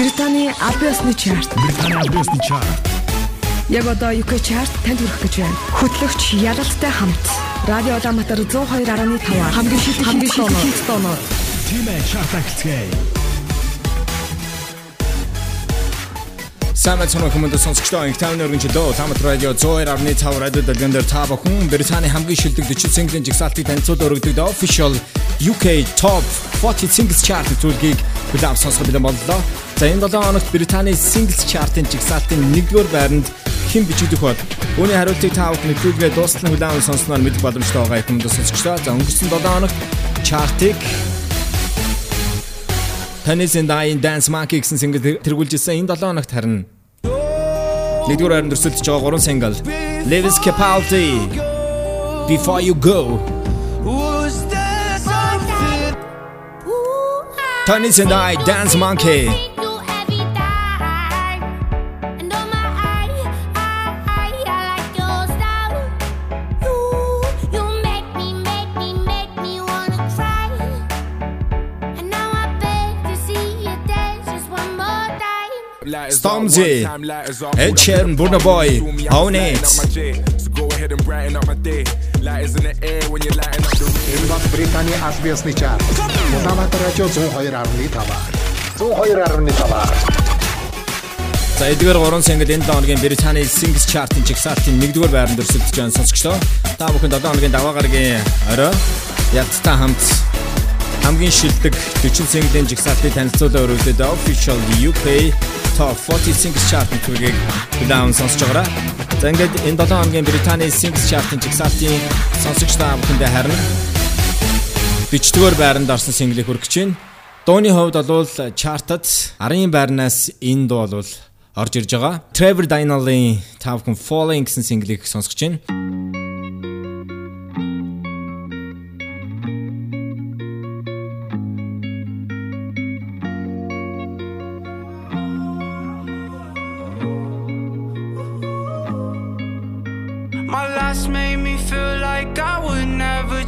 Британий Абиосны чарт. Британий Абиосны чарт. Яг одоо UK чарт танд хүрэх гэж байна. Хөтлөгч Ялалтай хамт Радио Улаанбаатар 102.5 хамгийн шилдэг хамгийн шилдэг тооноор Тимээ чарт ахилцгээе. Самбай цоног хүмүүст сонсогчдоо инх тавны өргөн жилөө Ламат радио 102.5 радио дэлгэн дээр та бүхэн Британий хамгийн шилдэг 40 single-ийн жигсаалтыг танилцуулж өргөдөг official UK Top 40 Singles Chart зүйлгийг бүлээн сонсох бэлэн боллоо. За энэ 7 хоногт Британий Singles Chart-ын жигсаалтын 1-р байранд хэн бичигдэх бод. Үүний хариултыг та бүхэн нэвтрүүлгээ дуустал хүлээн сонсноор мэдэх боломжтой байгаа хүмүүст сонсогчдоо. За өнгөрсөн 7 хоногт chart-ыг Tennis and I Dance Monkey гэсэн single тэргүүлжсэн энэ 7 хоногт харин нэгдүгээр байранд өрсөлдөж байгаа 3 single Lewis Capaldi Before You Go And I Dance Monkey Stormzy, Ed Sheeran, Burna Boy, Own. So go ahead and brighten up my day. Lighters in the air when you lighten up the room. Энэ бол Британий Абиосны чарт. Улаанбаатар радио 102.5. 102.5. За эдгээр 3 single энэ 7 хоногийн Британий Singles Chart-ын жигсаалтын 1-р байранд өрсөлдөж байгаа сонсогчдоо. Та бүхэн 7 хоногийн даваа гарагийн орой ялцтай хамт хамгийн шилдэг 40 single-ийн жигсаалтыг танилцуулан өргөдөд official UK Top 40 Singles Chart-ын төлөвийг бүлээн сонсож байгаарай. За ингээд энэ 7 хоногийн Британий Singles Chart-ын жигсаалтын сонсогч та бүхэндээ харин 40-р байранд орсон single-ийг хүргэж байна. Дууны хувьд бол чартад 10-ын байрнаас энэ дуу бол орж ирж байгаа. Trevor та бүхэн Falling гэсэн single-ийг сонсгож байна.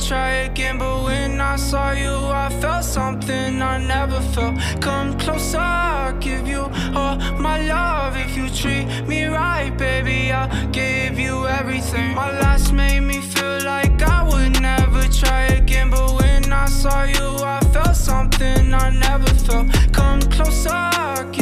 Try again. But when I saw you, I felt something I never felt. Come closer, I'll give you all my love. If you treat me right, baby, I'll give you everything. My last made me feel like I would never try again. But when I saw you, I felt something I never felt. Come closer, I'll give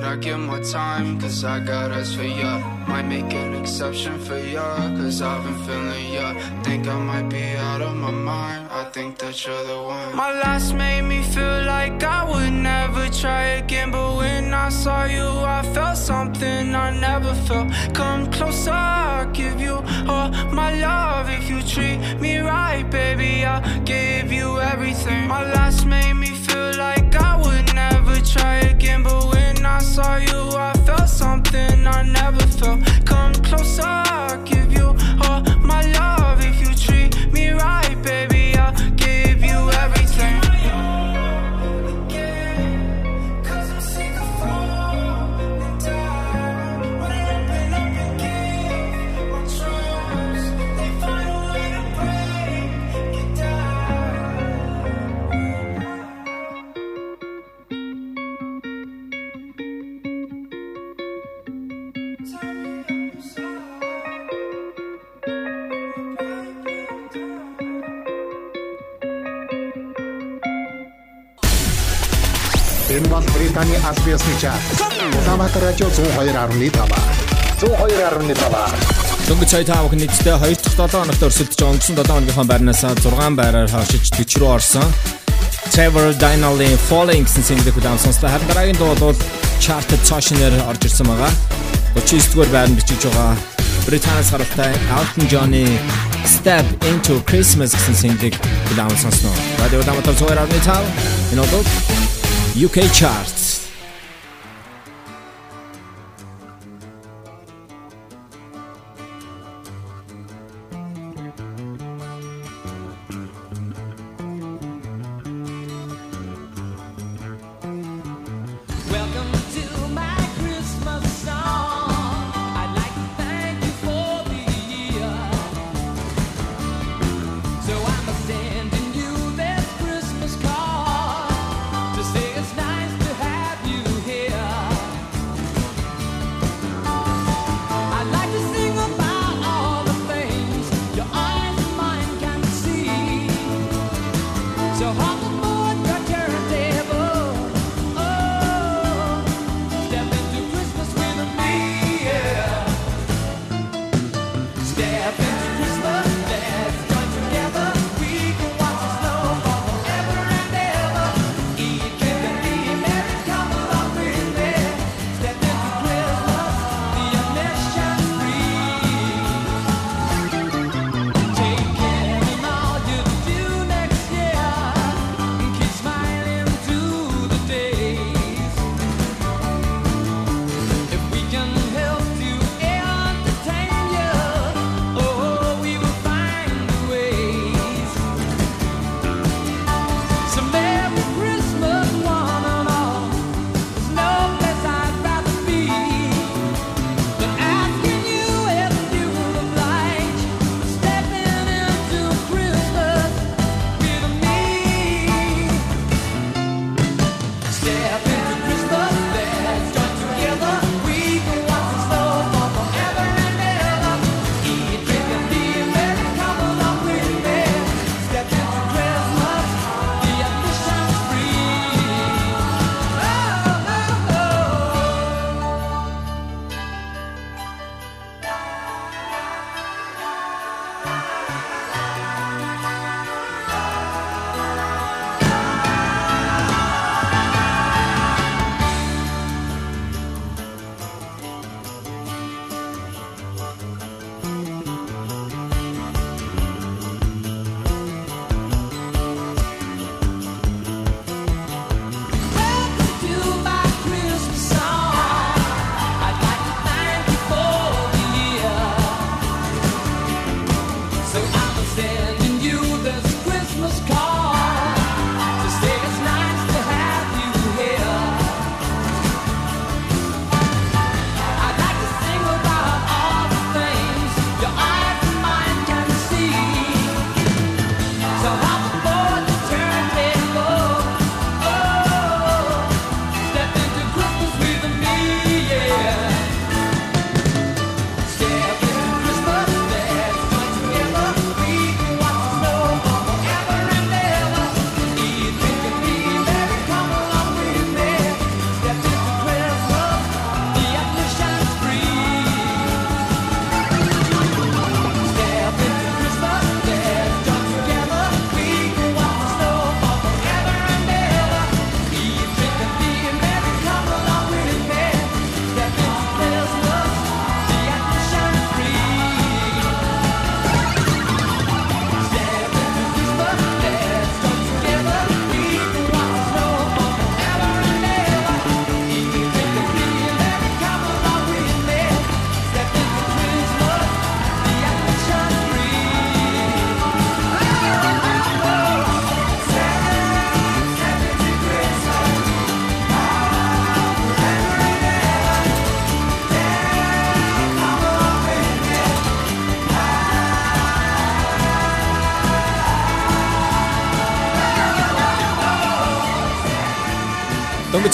that I give my time, cause I got us for ya. Might make an exception for ya, cause I've been feeling ya. Think I might be out of my mind, I think that you're the one. My last made me feel like I would never try again, but when I saw you, I felt something I never felt. Come closer, I'll give you all my love. If you treat me right, baby, I'll give you everything. My last made me feel like I would never try again, but when saw you, I felt something I never felt. Come closer, I'll give you all Британий Абиосны чарт. Улаанбаатар радио 102.5. 102.5. Дөнгөж сая та бүхэн нийтдээ 2 дахь 7 хоногт өрсөлдөж өнгөрсөн 7 хоногийнхоо байрнаас 6 байраар хашиж 40 руу орсон. Trevor Dynal-ийн Falling гэсэн single хүлээн сонслоо. Харин дараагийн дуу бол chart-д цаашнаар орж ирсэн байгаа. 39 дугаар байранд бичиж байгаа Британаас гаралтай Elton John-ы Step Into Christmas гэсэн single удаан сонсноо. Радио Даматар 102.5 энэ бол UK Charts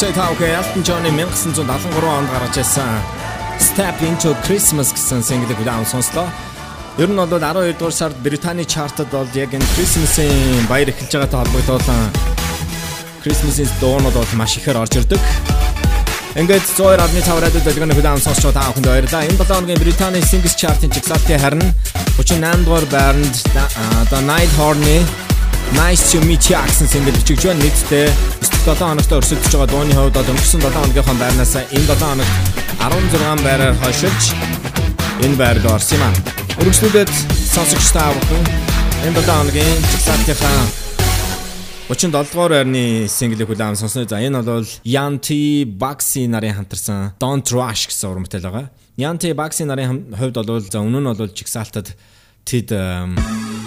Та бүхэн Elton John-ы 1973 онд гаргаж ирсэн Step Into Christmas гэсэн single-ийг удаан сонслоо. Ер нь бол 12 дугаар сард Британий чартад бол яг энэ Christmas-ийн баяр эхэлж байгаатай холбогдуулан Christmas-ийн дуунууд бол маш ихээр орж ирдэг. Ингээд 102.5 радио дэлгэнэ удаан сонсч та бүхэнд баярлалаа. Энэ 7 хоногийн Британий Singles Chart-ын жигсаалтын харин 38 дугаар байранд The Night Horn-ы Nice to meet you гэсэн single бичиж байна. Нийтдээ 7 хоногт өрсөлдөж байгаа дууны хувьд бол өнгөрсөн 7 хоногийнхоо байрнаас энэ 7 хоногт 16 байраар хойшилж энэ байрд орсон юм аа. Өргөжлүүлээд сонсогч та бүхэн энэ 7 хоногийн чигсалтынхаа 37 дугаар байрны single хүлээм сонсно. За энэ бол Yanti Baxi нарын хамтарсан Don't Rush гэсэн уран бүтээл байгаа. Yanti Baxi нарын хувьд бол за өмнө нь бол чигсалтад тэд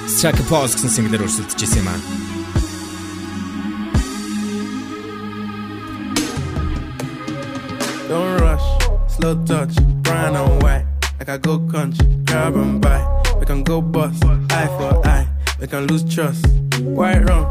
Strakke Pask'ın singleri uçlutucusuyum ben. Don't rush, slow touch, brown and white. Like I go country, grab and buy. We can go bust, eye for eye. We can lose trust. White rum,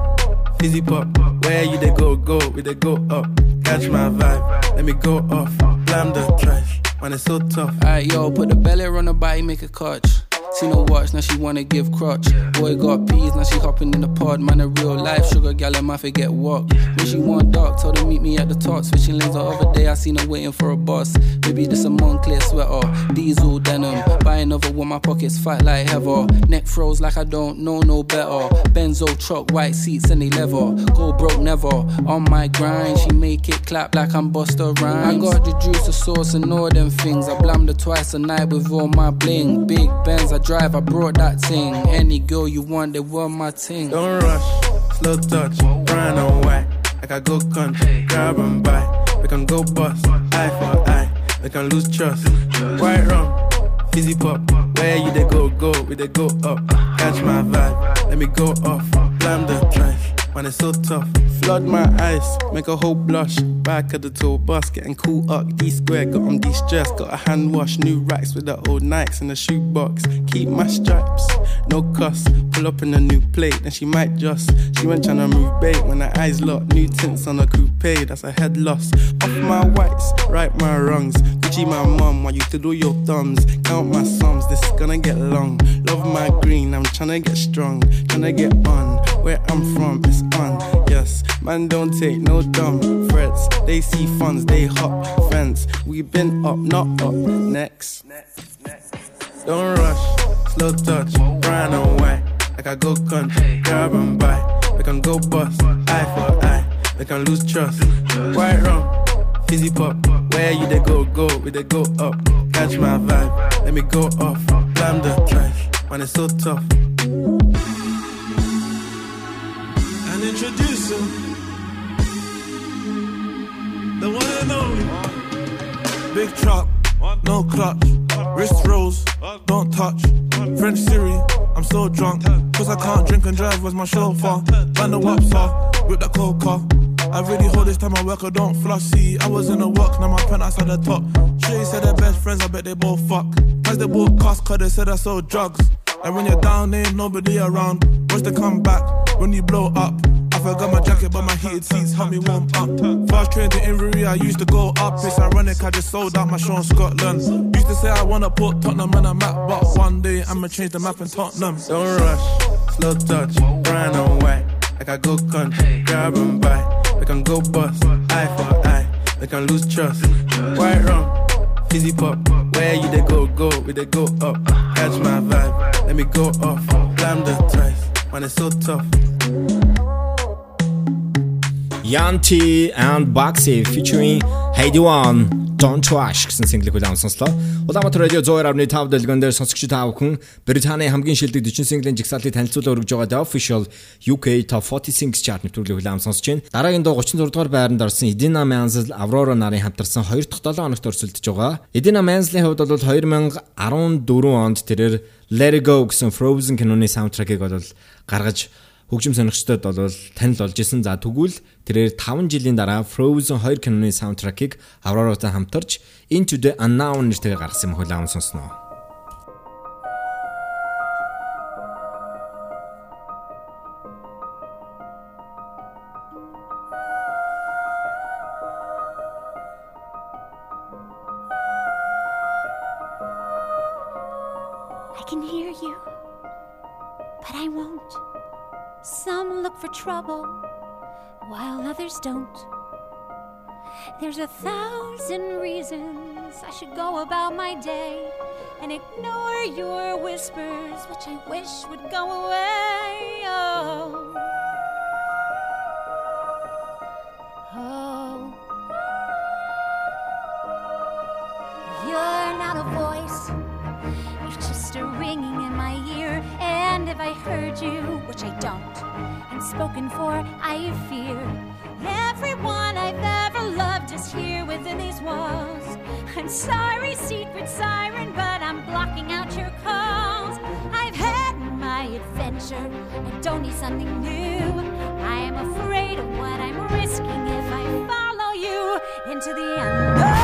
fizzy pop. Where you they go, go, we they go up. Catch my vibe, let me go off. Blam the trash, man, it's so tough. Alright, yo, put the belly on the body, make a catch. See no watch, now she wanna give crutch. Boy got peas, now she hopping in the pod. Man, a real life sugar gal, and my forget what. When she want dark, told her meet me at the top. Switching lanes the other day, I seen her waiting for a bus. Maybe this a Moncler sweater, diesel denim. Buy another one, my pockets fat like heather. Neck froze like I don't know no better. Benzo truck, white seats, and they leather. Go broke never. On my grind, she make it clap like I'm Busta Rhymes. I got the juice, the sauce, and all them things. I blammed her twice a night with all my bling. Big Benz, I drive, I brought that thing. Any girl you want, they want my thing. Don't rush, slow touch, white. Like I go country, grab and buy. We can go bust, eye for eye. We can lose trust. White rum, fizzy pop. Where you they go, go, we they go up. Catch my vibe, let me go off. Blam the trash, man, it's so tough. Flood my eyes, make a whole blush. Back of the tour bus, getting cool up. D square, got on de-stress. Got a hand wash, new racks with the old Nikes in the shoebox. Keep my stripes, no cuss. Pull up in a new plate, then she might just. She went trying to move bait when her eyes locked. New tints on a coupe, that's a head loss. Off my whites, right my wrongs. Gucci my mum, while you twiddle your thumbs. Count my sums, this is gonna get long. Love my green, I'm tryna get strong. Tryna get on, where I'm from, it's on. Yes, man, don't take no dumb threats. They see funds, they hop fence. We been up, not up. Next. Don't rush, slow touch, brown and white. Like I go country, grab and buy. We can go bust, eye for eye. We can lose trust. White rum, fizzy pop. Where you they go, go, we they go up. Catch my vibe, let me go off. Blam the trash, man, it's so tough. and introduce him. The one and only. Big truck, no clutch. Wrist rolls, don't touch. French Siri, I'm so drunk. Cause I can't drink and drive, where's my chauffeur? Find the wapsa, with the coca. I really hold this time I work, I don't floss. See, I was in the work, now my penthouse at the top. Shay said they're best friends, I bet they both fuck. As they both cost, cause they said I sold drugs. And when you're down, ain't nobody around. Watch the comeback when you blow up. I forgot my jacket, but my heated seats help me warm up. Fast train to Inverie, I used to go up. It's ironic, I just sold out my show in Scotland. Used to say I wanna put Tottenham on a map, but one day I'ma change the map in Tottenham. Don't rush, slow touch, brown and white. Like I go country, grab and buy. We can go bust, eye for eye. We can lose trust. White rum, fizzy pop. Where you they go, go, we they go up. Catch my vibe, let me go off. Blam the trash, man, it's so tough. Young T and Bugsey featuring Headie One Don't Rush гэсэн single хүлээн сонслоо. Улаанбаатар радио 102.5 дэлгэн дээр сонсогч та бүхэн Британий хамгийн шилдэг 40 синглийн жигсаалтыг танилцуулан өргөж байгаа The Official UK Top 40 Singles Chart нэвтрүүлгийг хүлээн сонсож байна. Дараагийн дуу 36 дугаар байранд орсон Edina Menzel Aurora нарын хамтарсан 2 дахь 7 хоногт өрсөлдөж байгаа. Edina Menzel-ийн хувьд бол 2014 онд тэрээр Let It Go гэсэн Frozen киноны саундтрекийг бол гаргаж хөгжим сонирхчдод бол танил болж исэн. За тэгвэл тэрээр 5 жилийн дараа Frozen 2 киноны саундтрекийг Aurora-тай хамтарч Into the Unknown нэртэйгээр гаргасан юм хөлөө сонсноо. Trouble, while others don't. There's a thousand reasons I should go about my day and ignore your whispers, which I wish would go away. Oh. Oh. And if I heard you, which I don't, and spoken for, I fear. Everyone I've ever loved is here within these walls. I'm sorry, secret siren, but I'm blocking out your calls. I've had my adventure, I don't need something new. I am afraid of what I'm risking if I follow you into the unknown.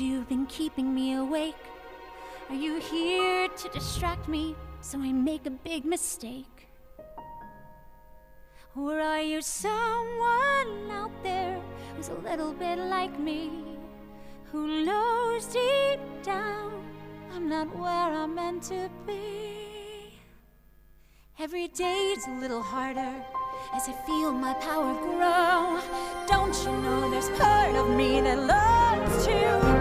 You've been keeping me awake. Are you here to distract me so I make a big mistake? Or are you someone out there who's a little bit like me? Who knows deep down I'm not where I'm meant to be? Every day's a little harder as I feel my power grow. Don't you know there's part of me that longs to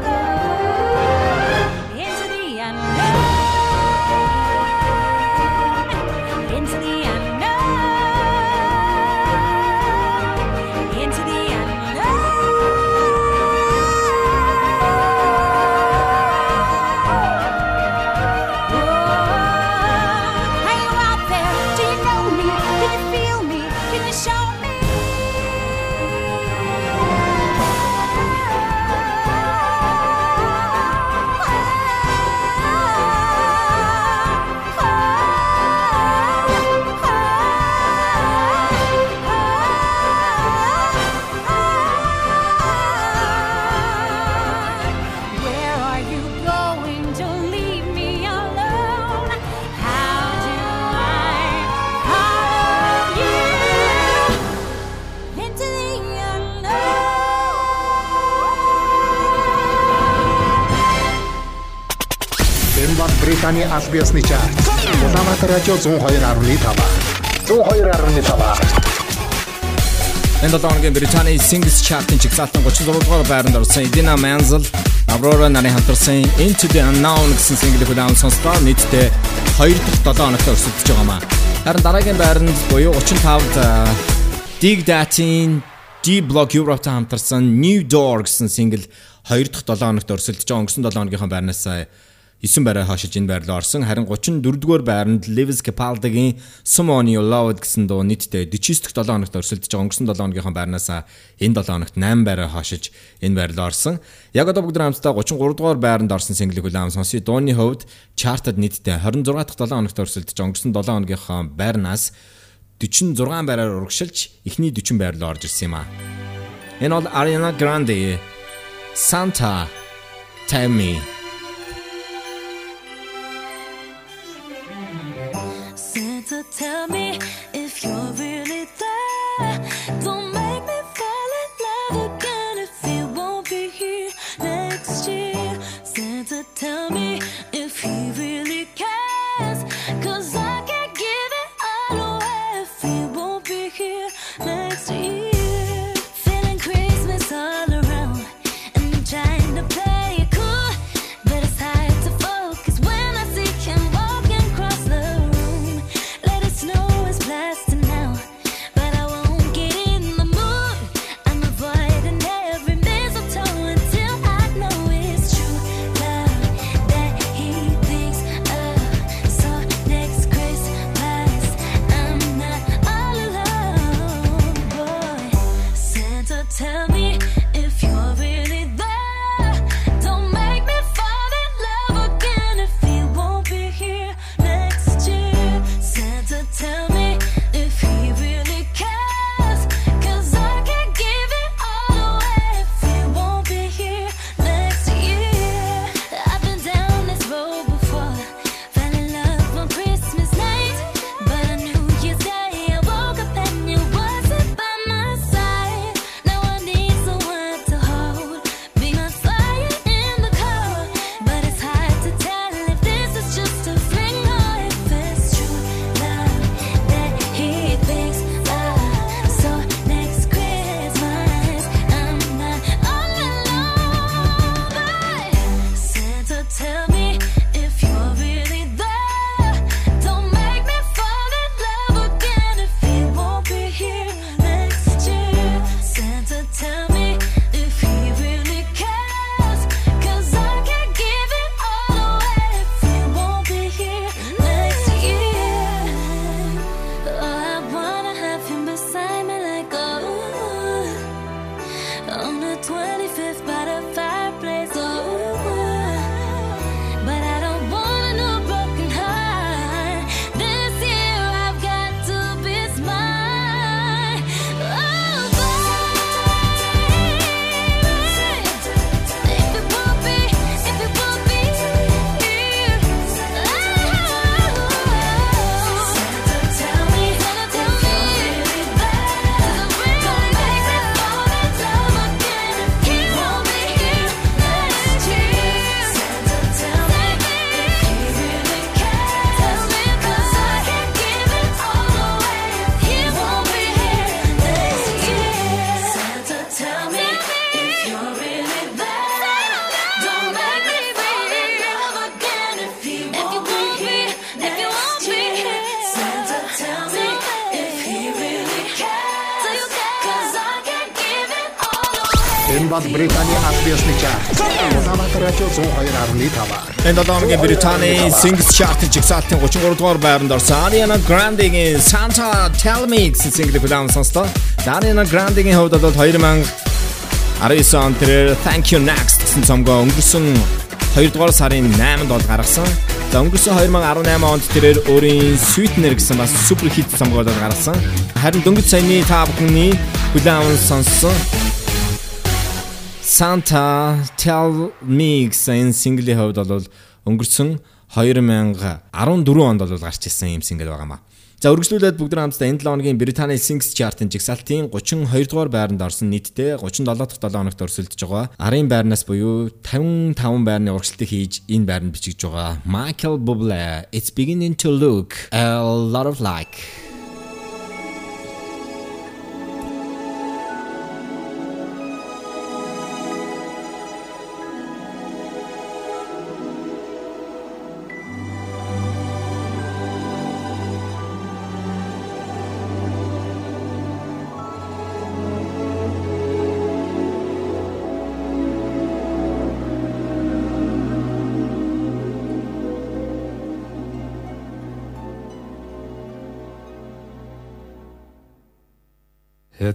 Британий аль биесны чарт. Улаанбаатар радио 102.5. 102.5. Энэ 7 хоногийн Британий Singles Chart-ын чигсалтын 36 дугаар байранд орсон Idina Menzel, Aurora нарын хамтарсан Into the Unknown гэсэн single-ийг удаан сонслоо. Нийтдээ 2 дахь 7 хоногт өрсөлдөж байгаа маа. Харин дараагийн байранд буюу 35-д Dig That-ийн D Block Europe-тай хамтарсан New Door гэсэн single 2 дахь 7 хоногт өрсөлдөж байгаа. Өнгөрсөн 7 хоногийнхаа байрнаас 9 байраа хашиж энэ байр руу орсон. Харин 34-р байранд Lewis Capaldi-гийн Someone You Loved гэсэн дуу нийтдээ 49 дахь 7 хоногт өрсөлдөж байгаа. Өнгөрсөн 7 хоногийнхаа байрнаас энэ 7 хоногт 8 байраа хашиж энэ байр руу орсон. Яг одоо бүгд хамтдаа 33-р байранд орсон single-ийг хүлээн сонсъё. Дууны хувьд чартад нийтдээ 26 дахь 7 хоногт өрсөлдөж байгаа. Өнгөрсөн 7 хоногийнхаа байрнаас 46 байраар урагшилж эхний 40 байр руу орж ирсэн юм а. Энэ бол Ariana Grande Santa Tell Me 102.5. Энэ 7 хоногийн Британий Singles Chart-ын жигсаалтын 33 дугаар байранд орсон Ariana Grande-гийн Santa Tell Me гэсэн single хүлээн сонслоо. Ariana Grande-гийн хувьд бол 2019 он тэр Thank You Next гэсэн цомгоо өнгөрсөн 2 дугаар сарын 8-нд бол гаргасан. За өнгөрсөн 2018 онд тэрээр өөрийн Sweetener гэсэн бас супер хит цомгоо бол гаргасан. Харин дөнгөж саяны та бүхний хүлээн сонссон Santa Tell Me гэсэн single-ийн хувьд бол өнгөрсөн 2014 онд бол гарч ирсэн юм single байгаамаа. За үргэлжлүүлээд бүгд хамтдаа энэ 7 хоногийн Британий Singles Chart-ын жигсаалтын 32 дугаар байранд орсон нийтдээ 37 дахь 7 хоногт өрсөлдөж байгаа. Арын байрнаас буюу 55 байрны урагшлалтыг хийж энэ байранд бичигдэж байгаа. Michael Bublé It's beginning to look a lot of like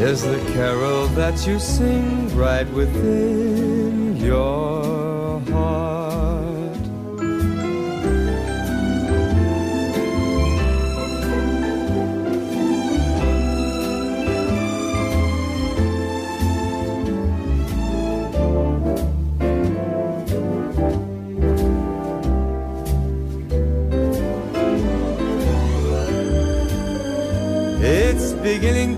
is the carol that you sing right within your heart. It's beginning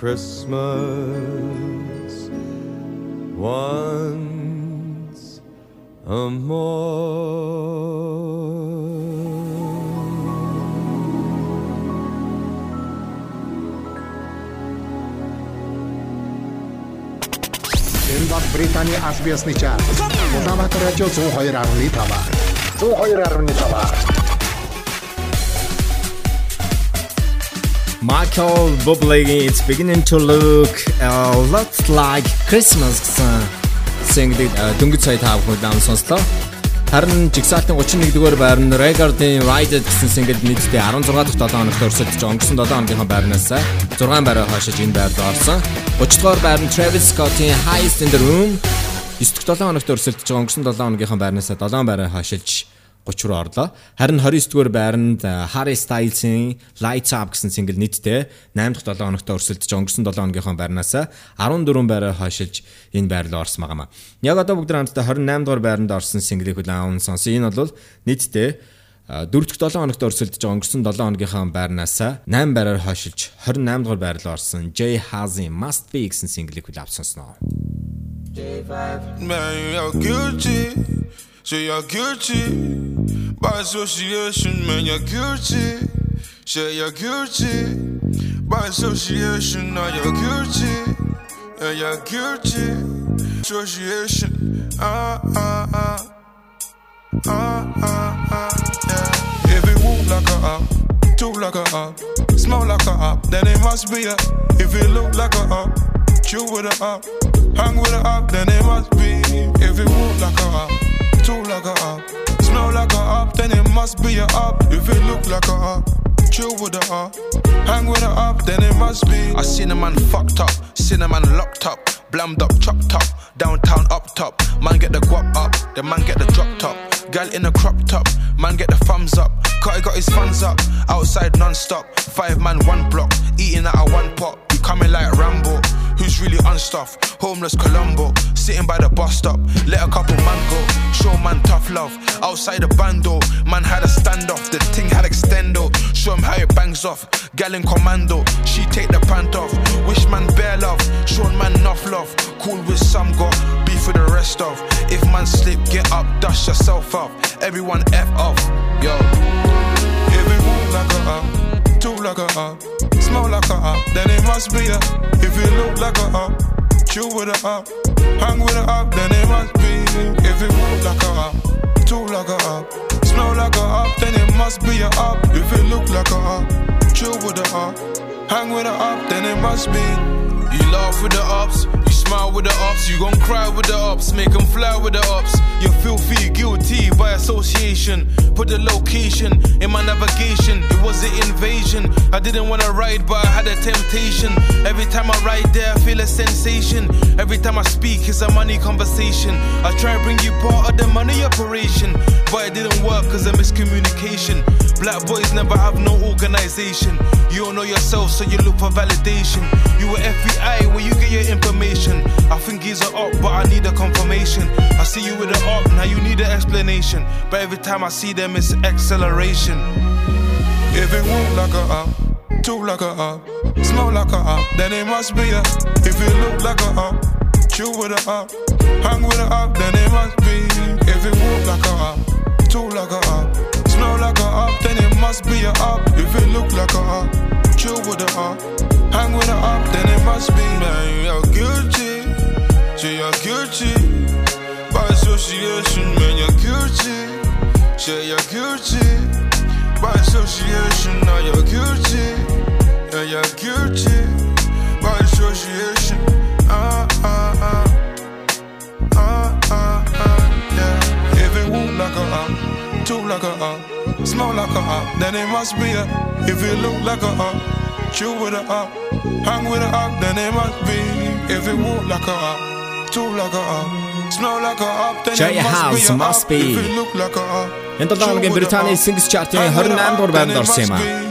Christmas once a Энэ бол Британий аль биесны чарт. Улаанбаатар радио 102.5. 102.5. Michael Bublé-гийн It's beginning to look a lot like Christmas гэсэн single дөнгөж сая тав хүлээн сонслоо. Харин жигсаалтын 31 дугаар байранд Regarding Ride гэсэн single нийтдээ 16 дахь 7 хоногт өрсөлдөж өнгөрсөн 7 хоногийн байрнаас 6 байраа хойшиж энэ байранд орсон. 30 дугаар байранд Travis Scott-ийн Highest in the Room 9 дахь 7 хоногт өрсөлдөж өнгөрсөн 7 хоногийн байрнаас 7 байраа хойшилж 30 руу орлоо. Харин 29 дугаар байранд э, Harry Styles-ийн Lights Up гэсэн single нийтдээ 8 дахь 7 хоногт өрсөлдөж өнгөрсөн 7 хоногийнхоо байрнаас 14 байраа хойшилж энэ байр руу орсон байгаа маа. Яг одоо бүгд хамтдаа 28 дугаар байранд орсон single-ийг хүлээн аван сонсон. Энэ бол нийтдээ 4 дахь 7 хоногт өрсөлдөж өнгөрсөн 7 хоногийнхаа байрнаас 8 байраар хойшилж 28 дугаар байр руу орсон Jay Hazy Must Be гэсэн single-ийг хүлээн авсан сноо. Man, you're guilty. Say you're guilty. By association, man, you're guilty. Say you're guilty. By association, now you're guilty. Yeah, you're guilty. Association. Ah, ah, ah. Ah, ah, ah. Yeah. If it walk like a up, talk like a up, smell like a up, then it must be a. If it look like a up, chew with a up, hang with a up, then it must be. If it walk like a up, like a up, smell like a up, then it must be a up. If it look like a up, chill with a up, hang with a up, then it must be. I seen a man fucked up, seen a man locked up, blammed up, chopped up, downtown up top. Man get the guap up, the man get the drop top. Gal in a crop top, man get the thumbs up. Cutty got his funds up, outside non-stop. Five man, one block, eating out of one pot. Coming like Rambo, who's really unstuffed? Homeless Colombo, sitting by the bus stop. Let a couple man go, show man tough love. Outside the bando, man had a standoff. The thing had extendo, show him how it bangs off. Gal in commando, she take the pant off. Wish man bare love, show man enough love. Cool with some, got beef with the rest of. If man slip, get up, dust yourself up. Everyone F off, yo. It walk like a uh, up, talk like a up, smell like a up, then it must be a. If it look like a up, chew with a up, hang with a up, then it must be. If it walk like a up, talk like a up, smell like a up, then it must be a up. If it look like a up, chill with a up, hang with a up, then it must be. You laugh with the you smile with the ups, you gon' cry with the ups, make them fly with the ups. You're filthy, guilty by association. Put the location in my navigation, it was an invasion. I didn't wanna ride, but I had a temptation. Every time I ride there, I feel a sensation. Every time I speak, it's a money conversation. I try to bring you part of the money operation, but it didn't work cause of miscommunication. Black boys never have no organization. You don't know yourself, so you look for validation. You were FBI, where you get your information. I think he's a op, but I need a confirmation. I see you with an op, now you need an explanation. But every time I see them, it's acceleration. If it walk like a up, talk like a up, smell like a up, then it must be a. If it look like a up, chill with a up, hang with a up, then it must be. If it walk like a up, talk like a up, smell like a up, then it must be a up. If it look like a up, chill with a up, hang with a up, then it must be. Man, you're guilty, say you're guilty. By association, man, you're guilty. Say you're guilty. By association, now you're guilty. Yeah, you're guilty. By association. Ah, ah, ah. Ah, ah, ah. Yeah. If it walk like a up, talk like a up, smell like a up, then it must be a. If it look like a up, chill with a up, hang with a up, then it must be. If it walk like a up, talk like a up, smell like a up, then Jay it must House be a must up. be. If it look like a up, Энэ 7 хоногийн Британий Singles Chart-ийн 28 дугаар байранд орсон юм аа.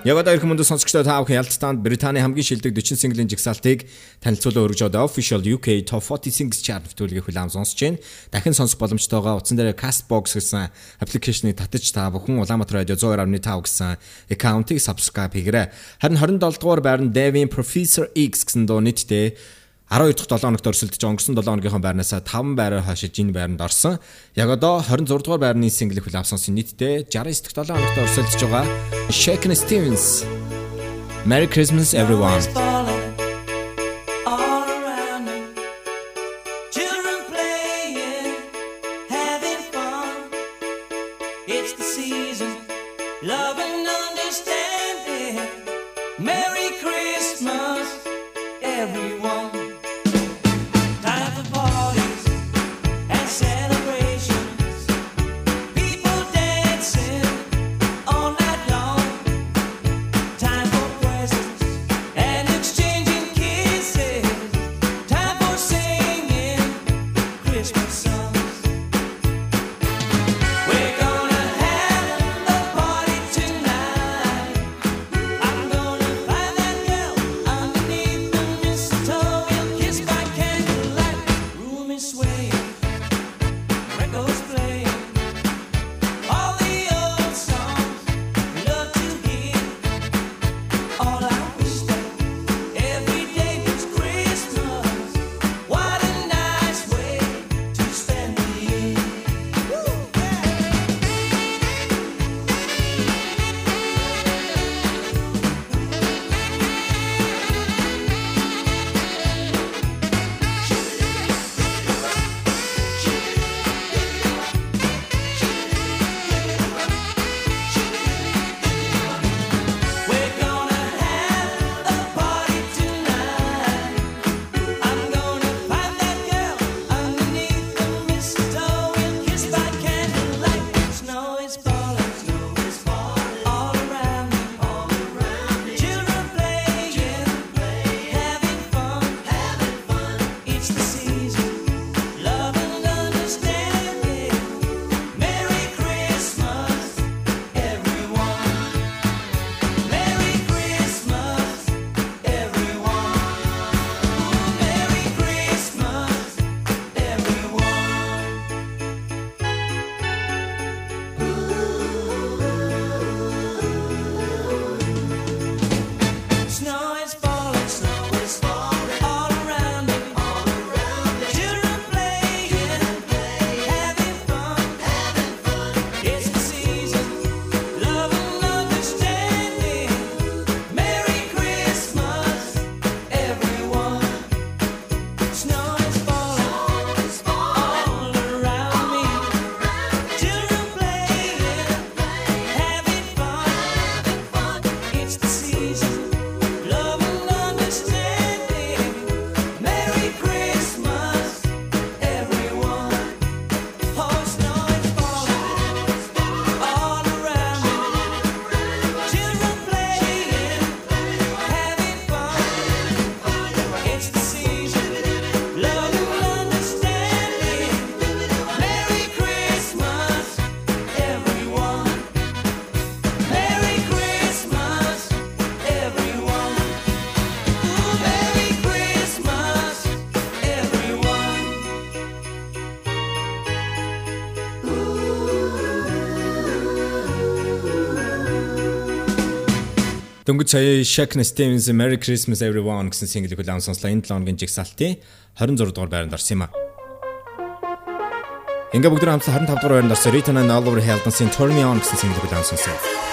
Яг одоо ирэх мөндө сонсогчдод та бүхэн ялцтаанд Британий хамгийн шилдэг 40 синглийн жигсаалтыг танилцуулан өргөж одоо Official UK Top 40 Singles Chart нэвтрүүлгийг хүлээн сонсож байна. Дахин сонсох боломжтойгоо утсан дээр Castbox гэсэн аппликейшнийг татаж та бүхэн Улаанбаатар радио 102.5 гэсэн аккаунтыг subscribe хийгээрэй. Харин 27 дугаар байранд Devin Professor X гэсэн дуу нийтдээ 12 дахь 7 хоногт өрсөлдөж өнгөрсөн 7 хоногийнхоо байрнаас 5 байраар хашиж энэ байранд орсон. Яг одоо 26 дугаар байрны синглийг хүлээн авсан нийтдээ 69 дахь 7 хоногт өрсөлдөж байгаа Shakin Stevens Merry Christmas everyone. Дөнгөж сая Shaq Stevens Merry Christmas Everyone гэсэн single-ийг улаан сонслоо. Энэ 7 хоногийн жигсаалтын 26 дугаар байранд орсон юм а. Ингээ бүгд хамтдаа 25 дугаар байранд орсон Rita and Oliver Heldens-ийн Turn Me On гэсэн single-ийг улаан сонслоо.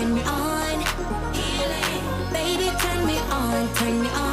Turn me on. Healing. Baby, turn me on, turn me on.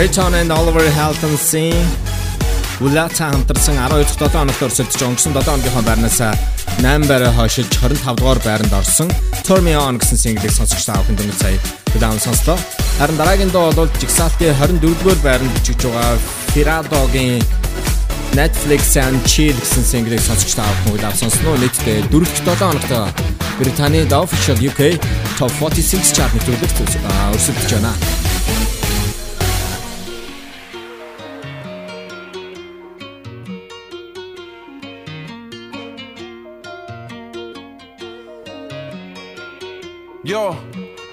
Rayton and Oliver Heldens-ийн Улаца хамтарсан 12 дахь 7 хоногт өрсөлдөж өнгөрсөн 7 хоногийнхоо байрнаас 8 байраа хойшилж 25 дугаар байранд орсон Turn Me On гэсэн single-ийг сонсогч та бүхэн дөнгөж сая удаан сонслоо. Харин дараагийн дуу бол жигсаалтын 24 дугаар байранд бичиж байгаа Firadoгийн Netflix and Chill гэсэн single-ийг сонсогч та бүхэн удаан сонсноо. Нийтдээ 4 дахь 7 хоногт Британий The Official UK Top 46 chart нэвтрүүлэгт өрсөлдөж байна.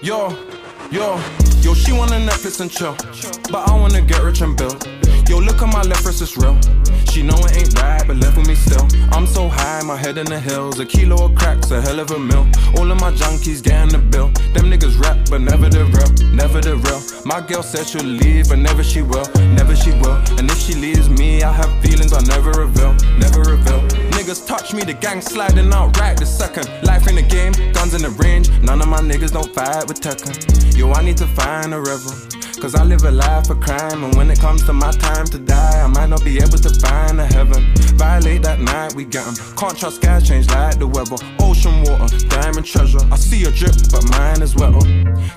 Yo, yo, yo, she wanna Netflix and chill. But I wanna get rich and build. My left wrist, it's real. She know it ain't right, but left with me still. I'm so high, my head in the hills. A kilo of cracks, a hell of a meal. All of my junkies getting the bill. Them niggas rap, but never the real, never the real. My girl said she'll leave, but never she will, never she will. And if she leaves me, I have feelings I never reveal, never reveal. Niggas touch me, the gang sliding out right this second. Life in the game, guns in the range. None of my niggas don't fight with Tekken. Yo, I need to find a rebel. Cause I live a life of crime, and when it comes to my time to die, I might not be able to find a heaven. Violate that night, we get 'em. Can't trust guys, change like the weather. Ocean water, diamond treasure. I see a drip, but mine is wetter.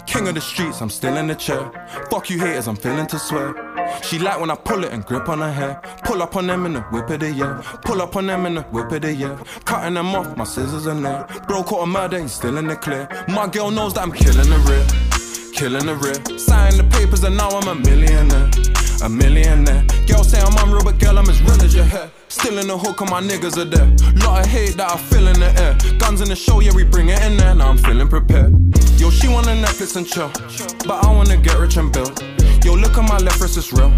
King of the streets, I'm still in the chair. Fuck you haters, I'm feeling to swear. She like when I pull it and grip on her hair. Pull up on them in the whip of the year. Pull up on them in the whip of the year. Cutting them off, my scissors are there. Bro caught a murder, he's still in the clear. My girl knows that I'm killing the real. Killing the real. Sign the papers and now I'm a millionaire. A millionaire. Girl say I'm unreal, but girl, I'm as real as your hair. Still in the hook, and my niggas are there. Lot of hate that I feel in the air. Guns in the show, yeah, we bring it in there. Now I'm feeling prepared. Yo, she wanna Netflix and chill. But I wanna get rich and build. Yo, look at my left wrist, it's real.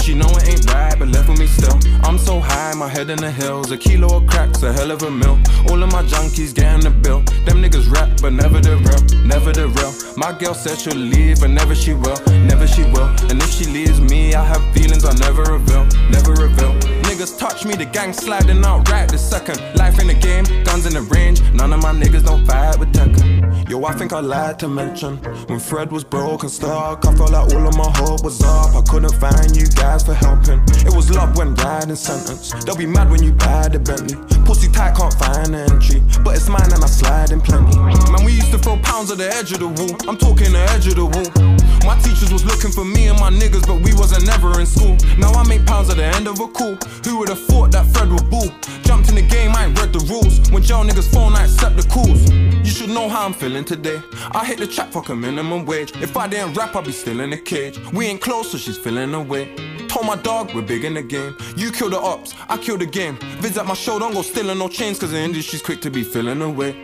She know it ain't right, but left with me still. I'm so high, my head in the hills. A kilo of cracks, a hell of a meal. All of my junkies getting the bill. Them niggas rap, but never the real, never the real. My girl said she'll leave, but never she will, never she will. And if she leaves me, I have feelings I never reveal, never reveal. Niggas touch me, the gang sliding out right this second. Life in the game, guns in the range. None of my niggas don't fight with Tekken. Yo, I think I lied to mention when Fred was broke and stuck. I felt like all of my hope was up. I couldn't find you guys for helping. It was love when riding sentence. They'll be mad when you buy the Bentley. Pussy tight, can't find the entry, but it's mine and I slide in plenty. Man, we used to throw pounds at the edge of the wall. I'm talking the edge of the wall. My teachers was looking for me and my niggas, but we wasn't never in school. Now I make pounds at the end of a call. Who would have thought that Fred would bull? Jumped in the game, I ain't read the rules. When jail niggas phone, I accept the calls. You should know how I'm feeling today. I hit the track, fuck a minimum wage. If I didn't rap, I'd be still in the cage. We ain't close, so she's feeling away. Told my dog we're big in the game. You kill the ops, I kill the game. Vids at my show, don't go stealing no chains, cause the industry's quick to be feeling away.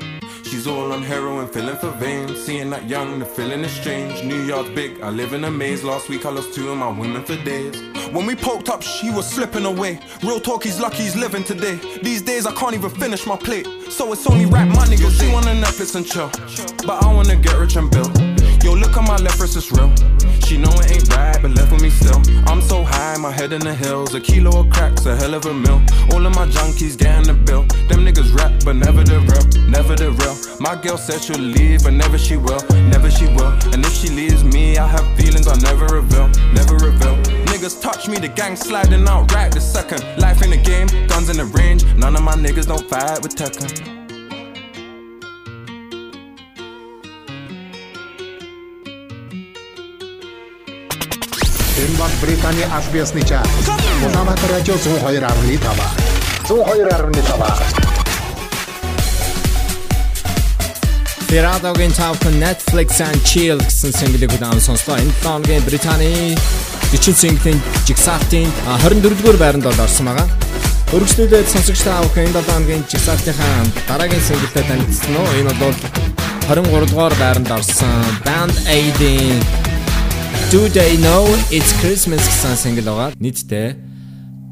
She's all on heroin, feeling for veins. Seeing that young, the feeling is strange. New York's big, I live in a maze. Last week I lost two of my women for days. When we poked up, she was slipping away. Real talk, he's lucky he's living today. These days I can't even finish my plate. So it's only rap my niggas. She wanna Netflix and chill, but I wanna get rich and build. Yo, look at my left wrist, it's real. She know it ain't right, but left with me still. I'm so high, my head in the hills. A kilo of cracks, a hell of a meal. All of my junkies getting the bill. Them niggas rap, but never the real, never the real. My girl said she'll leave, but never she will, never she will. And if she leaves me, I have feelings I never reveal, never reveal. Niggas touch me, the gang sliding out right this second. Life in the game, guns in the range. None of my niggas don't fight with Tekken. Энэ бол Британий аль биесны чарт. Улаанбаатар радио 102.5. 102.5. Пиратогийн цаавхан Netflix and Chill гэсэн single-ийг удаан сонслоо. Энэ 7 хоногийн Британий 40 single-ийн Jigsaw-ийн 24-р байранд бол орсон байгаа. Өргөжлүүлээд сонсогч та бүхэн энэ 7 хоногийн Jigsaw-ийнхаа дараагийн single-тэй танилцсан уу? Энэ бол 23-р байранд орсон Band Aid-ийн Do They Know It's Christmas гэсэн single байгаа. Нийтдээ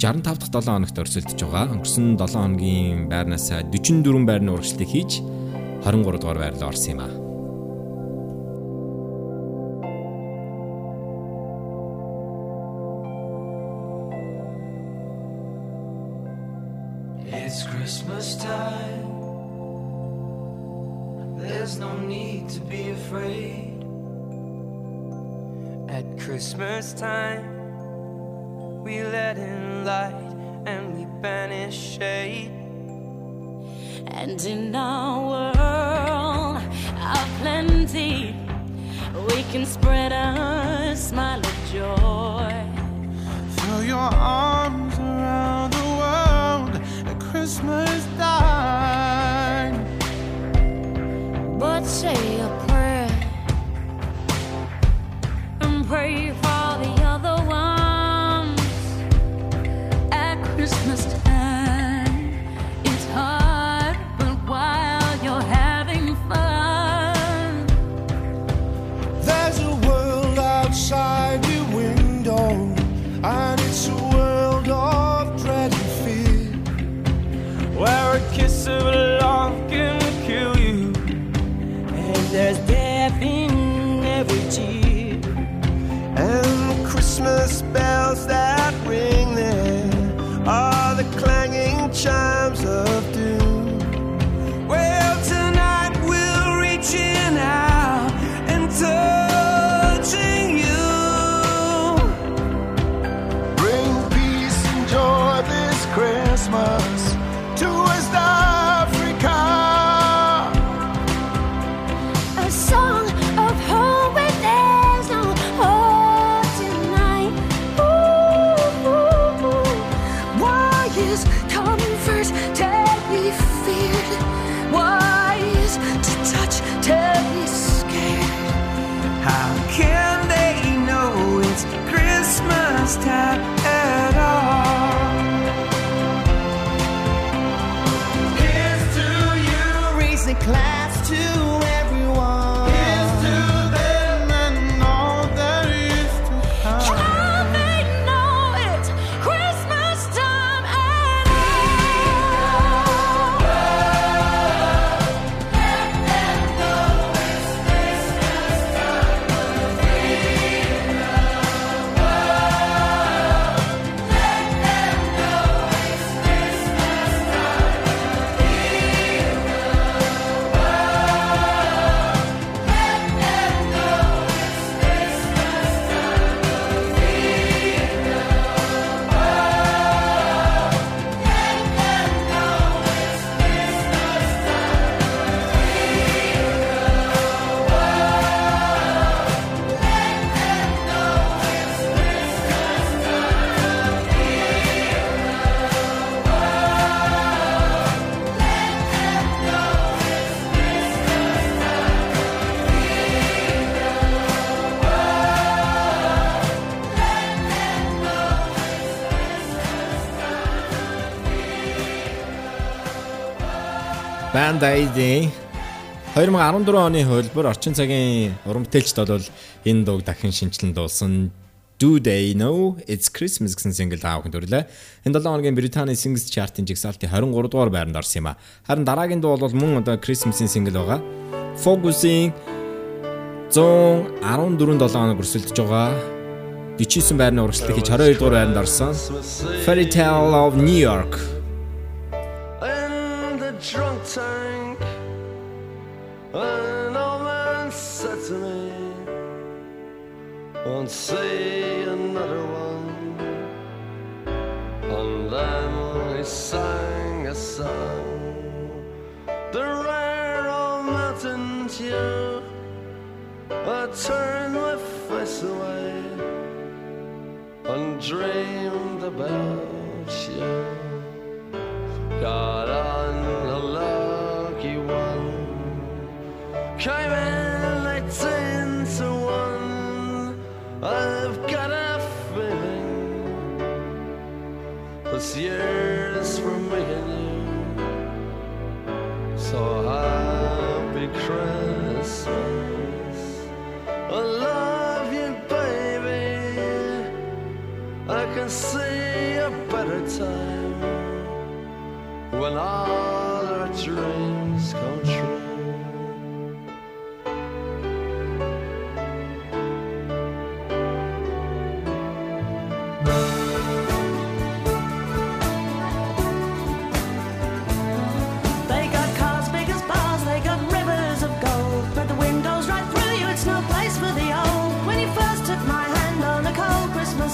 65 дахь 7 хоногт өрсөлдөж байгаа. Өнгөрсөн 7 хоногийн байрнаас 44 байрны урагшлыг хийж 23 дугаар байрлал орсон юм аа. Aid-ийн 2014 оны хөлбөр орчин цагийн уран бүтээлчд бол энэ дууг дахин шинжилэн дуулсан Do They Know It's Christmas гэсэн single аавхан төрлөө. Энэ 7 хоногийн Британий Singles Chart-ын жигсаалтын 23 дугаар байранд орсон юм а. Харин дараагийн дуу бол мөн одоо Christmas-ийн single байгаа. Focusing 114 7 хоног өрсөлдөж байгаа. 49 байрны урагшлалт хийж 22 дугаар байранд орсон. Fairy Tale of New York in the drunk tank. Won't see another one. And then he sang a song, the rare old mountain dew. I turned my face away and dreamed about you. Got on a lucky one. Came in one. I've got a feeling this year's for and you. So happy Christmas. I love you, baby. I can see a better time when all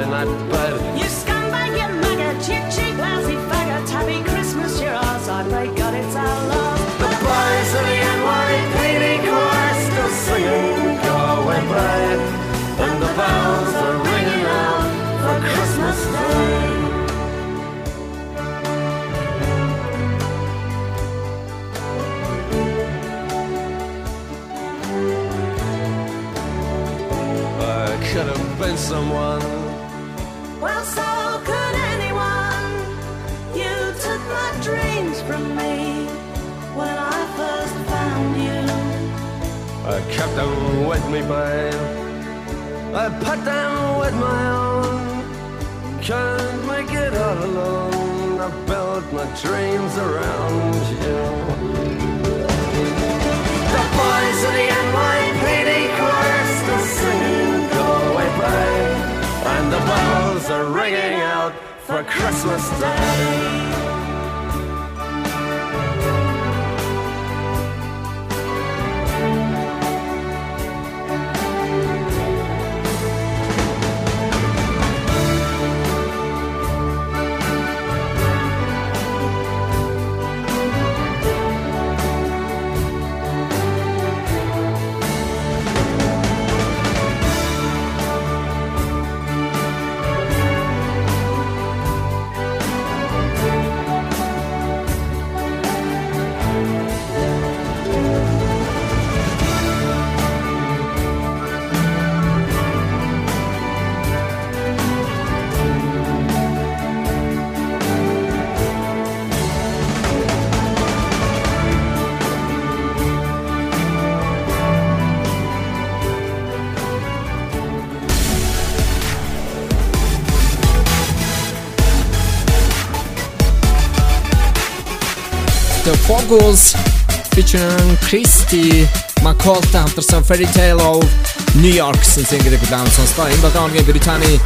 Dripping that bed. You scumbag, you maggot, you cheap, lousy faggot. Happy Christmas, you're ours. I pray God it's our love. The boys of the NYPD choir still singing "Go Away, Babe," and the bells are ringing out for Christmas Day. I could have been someone. Dreams from me when I first found you. I kept them with me, babe. I put them with my own. Can't make it all alone. I built my dreams around you. The boys of the NYPD chorus are singing Galway Bay, and the bells are ringing out for Christmas Day. The Foggles featuring Christy McCall-тай хамтарсан Fairy Tale of New York single-ийг удаан сонслоо. Энэ 7 хоногийн Британий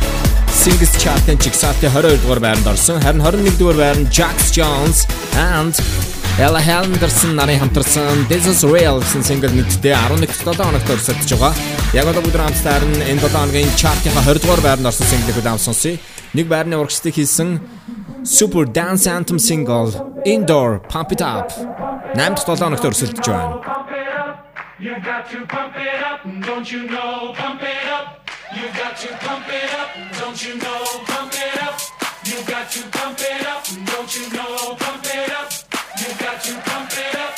Singles Chart-ын чигсалтын 22 дугаар байранд орсон. Харин 21 дугаар байранд Jax Jones and Ella Henderson нарын хамтарсан This is Real гэсэн single нийтдээ 11 7 хоногт өрсөлдөж байгаа. Яг одоо бүгд хамтдаа энэ 7 хоногийн chart-ийн 20 дугаар байранд орсон single-ийг удаан сонсъё. Нэг байрны урагшлагыг хийсэн Super Dance Anthem single Endor Pump It Up 8-7 оногт өрсөлдөж байна. Don't you know? Pump it up. You got to pump it up, don't you know? Pump it up. You got to pump it up, don't you know? Pump it up. You got to pump it up.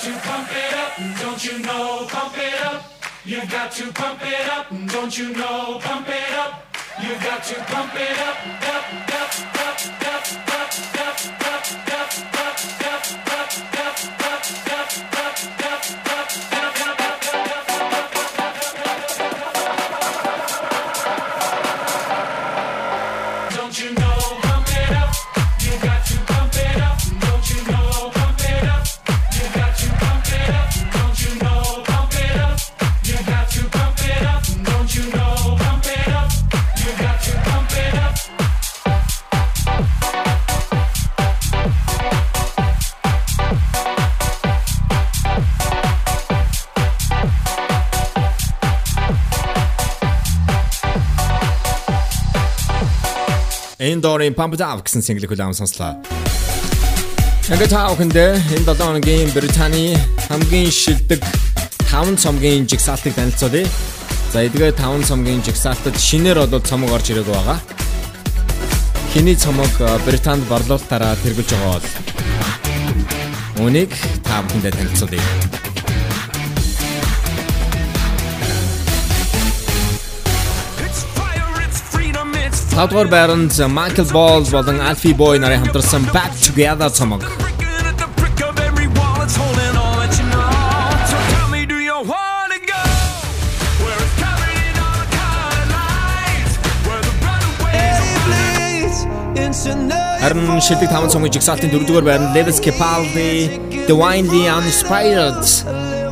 Got to pump it up, don't you know? Pump it up. You've got to pump it up, don't you know? Pump it up. You've got to pump it up, up, up, up, Доорын Pump It Up гэсэн single-ийг хүлээн сонслоо. Ингээд та бүхэндээ энэ 7 хоногийн Британий хамгийн шилдэг 5 цомгийн жигсаалтыг танилцуулъя. За эдгээр 5 цомгийн жигсаалтад шинээр одоо цомог орж ирээд байгаа. Хиний цомог Британд борлуулалтаараа тэргүүлж байгаа бол Үнийг та бүхэндээ танилцуулъя. Outward Barons, uh, Michael Balls, болон Alfie Boe нарын хамтарсан um, Back Together цомог. Харин шилдэг таван цомгийн жигсаалтын дөрөвдүгээр байна. Lewis Capaldi, The Wine The Unspired,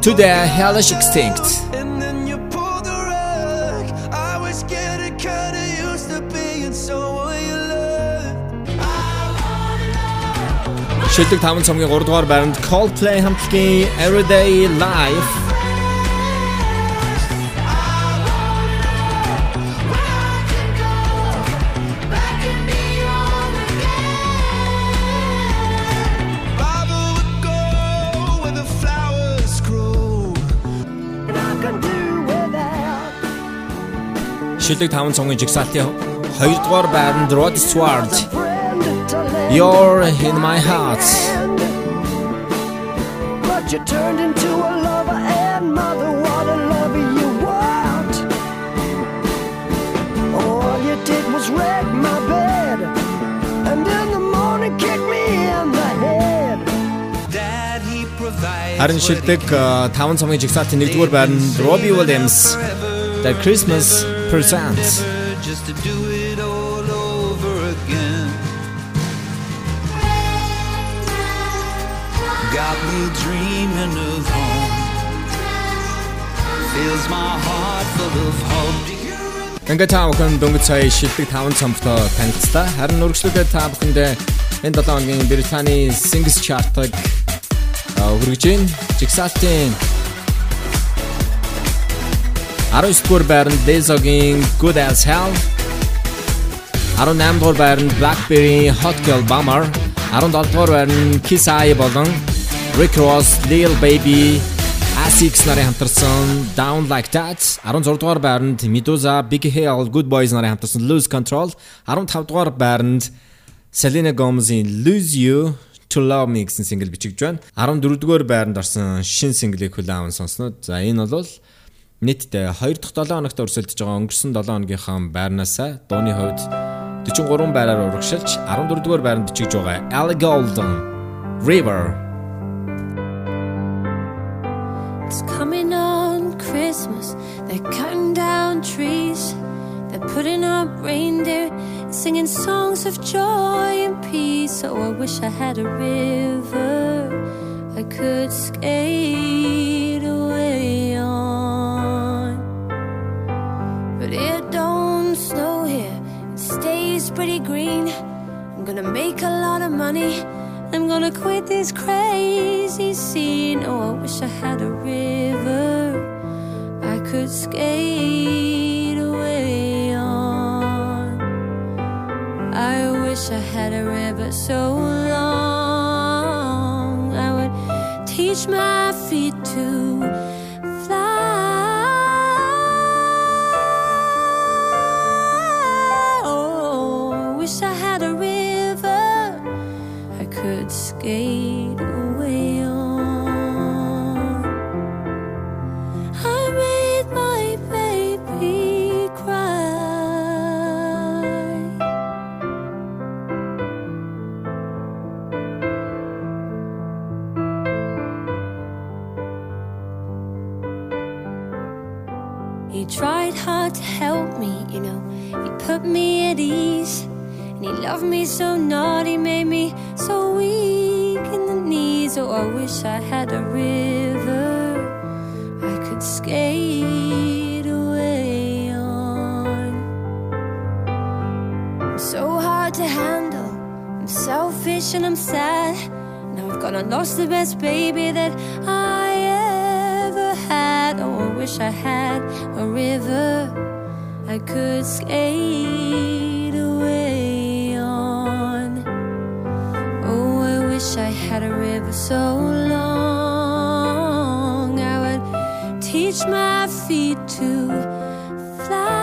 To The Hellish Шилдэг 5 цомгийн 3-р байранд Coldplay хамтлагийн Everyday Life Шилдэг 5 цомгийн жигсаалтын 2-р байранд Rod Stewart You're in my heart. But you turned into a lover and mother. What a lover you want. All you did was wreck my bed. And in the morning kick me in the head. Dad, he provides. Харин шилдэг 5 цомгийн жигсаалтын 1-р байранд Robbie Williams The Christmas Presents. Just to do Ингээ та бүхэн дөнгөж сая шилдэг 5 цомтой танилцлаа. Харин өргөжлөгөө та бүхэндээ энэ 7 хоногийн Британий Singles Chart-ыг хүргэж гин. Жигсаалтын 19-р байранд Lizzo-гийн Good As Hell 18-р байранд Blackberry Hot Girl Bummer 17-р байранд Kiss Eye болон Rick Ross Lil Baby Asics нарын хамтарсан Down Like That 16-р байранд Medusa Big Hell Good Boys нарын хамтарсан Lose Control 15-р байранд Selena Gomez-ийн Lose You To Love Me гэсэн single бичигдж байна. 14-р байранд орсон шин single-ийг хүлээн сонсноо. За энэ бол нийтдээ 2 дахь 7 хоногт өрсөлдөж байгаа өнгөрсөн 7 хоногийнхаа байрнаасаа дууны хувьд 43 байраар урагшилж 14-р байранд бичигдж байгаа Ellie Goulding River It's coming on Christmas. They're cutting down trees. They're putting up reindeer, singing songs of joy and peace. Oh, I wish I had a river I could skate away on. But it don't snow here, it stays pretty green. I'm gonna make a lot of money. I'm gonna quit this crazy scene. Oh, I wish I had a river I could skate away on. I wish I had a river so long I would teach my feet to me at ease. And he loved me so naughty, made me so weak in the knees. Oh, I wish I had a river I could skate away on. I'm so hard to handle. I'm selfish and I'm sad. Now I've gone and lost the best baby that I ever had. Oh, I wish I had a river I could skate away on. Oh, I wish I had a river so long I would teach my feet to fly.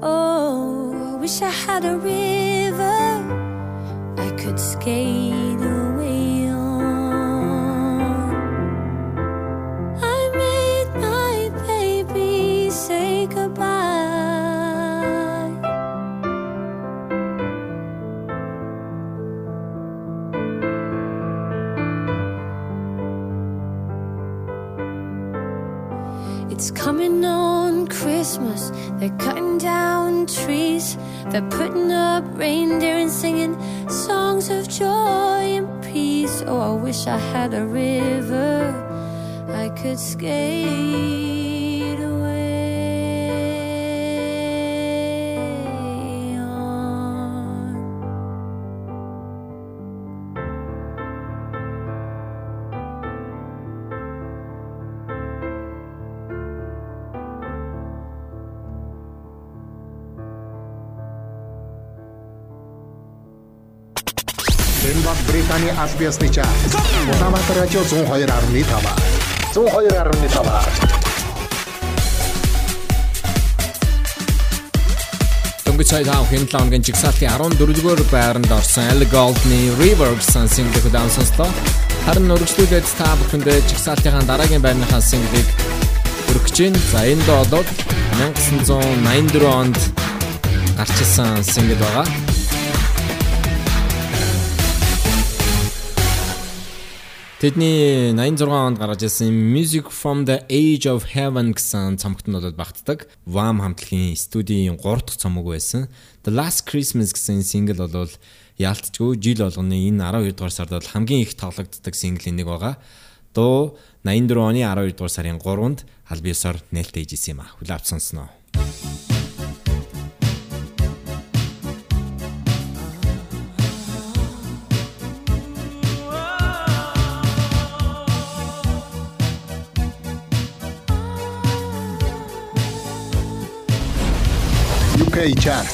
Oh, I wish I had a river I could skate They're putting up reindeer and singing songs of joy and peace. Oh, I wish I had a river I could skate Энэ бол Британий аль биесны чарт. Улаанбаатар радио 102.5. 102.5. Дөнгөж сая таах энэ 7 хоногийн жигсаалтын 14-р байранд орсон Gold-ны River гэсэн single-ийг удаан сонслоо. Харин өргөжлүүлээд та бүхэндээ жигсаалтынхаа дараагийн байрныхаа single-ийг өргөж чинь. За энд бол 1984 онд гарч ирсэн single байгаа. Тэдний 86 онд гаргаж ирсэн Music from the Age of Heaven гэсэн цомогт нь бол багтдаг. Wham хамтлагийн студийн 3 дахь цомог байсан. The Last Christmas гэсэн single бол яалтчгүй жил болгоны энэ 12 дугаар сард бол хамгийн их тоглогддог single-ийн нэг байгаа. Дуу 84 оны 12 дугаар сарын 3-нд аль биесээр нээлттэй ижсэн юм а. Хүлээвч сонсноо. Hey Chart.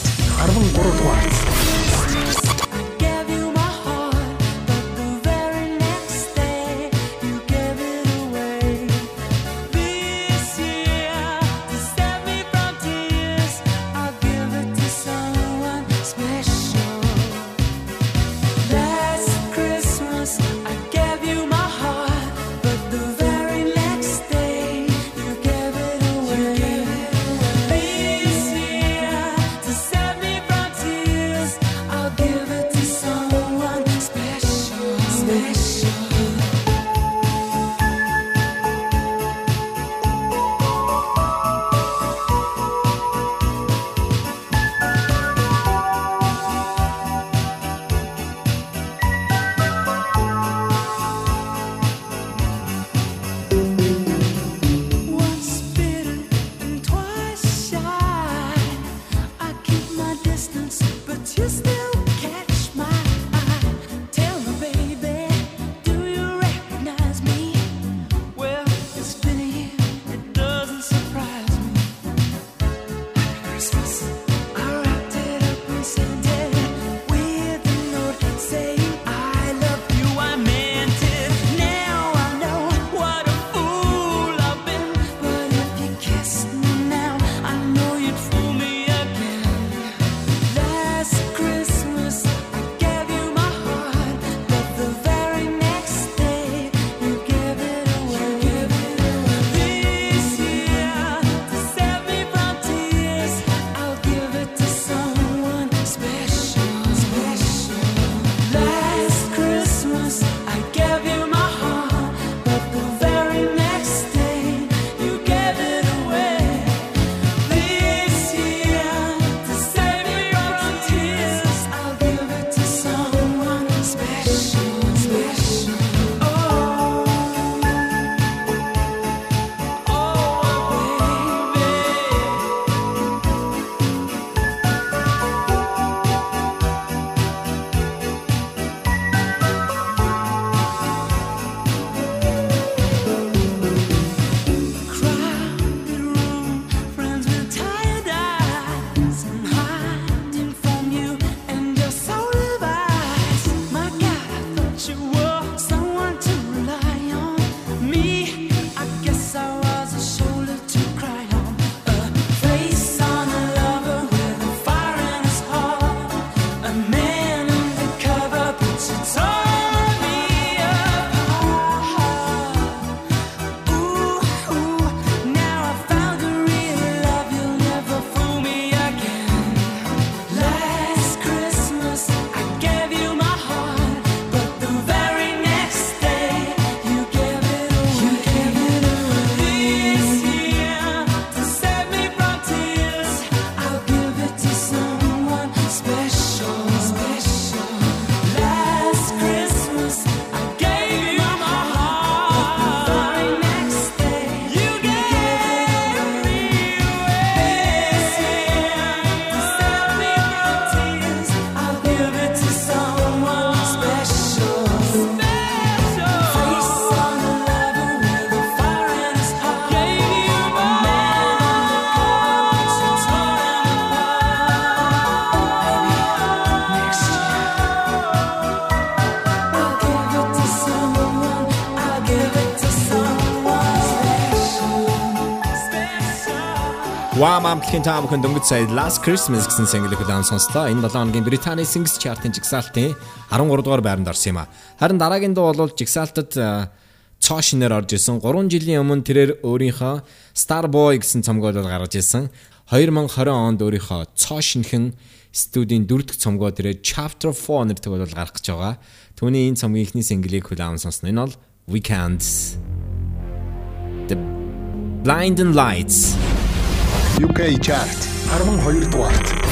Wham амтлагийн та бүхэн дөнгөж сая Last Christmas гэсэн single хүлээн сонслоо. Энэ 7 хоногийн Британий Singles Chart-ын жигсаалтын 13 дугаар байранд орсон юм а. Харин дараагийн дуу бол жигсаалтад э, цоо шинээр орж исэн. 3 жилийн өмнө тэрээр өөрийнхөө Starboy гэсэн цомгоо бол гаргаж ирсэн. 2020 онд өөрийнхөө цоо шинхэн студийн дөрөв дэх цомгоо тэрээр Chapter 4 нэртэйг бол гаргах гэж байгаа. Түүний энэ цомгийн эхний single-ийг хүлээн сонсно. Энэ бол Weekends. The Blinding Lights UK Chart 12 дугаарт.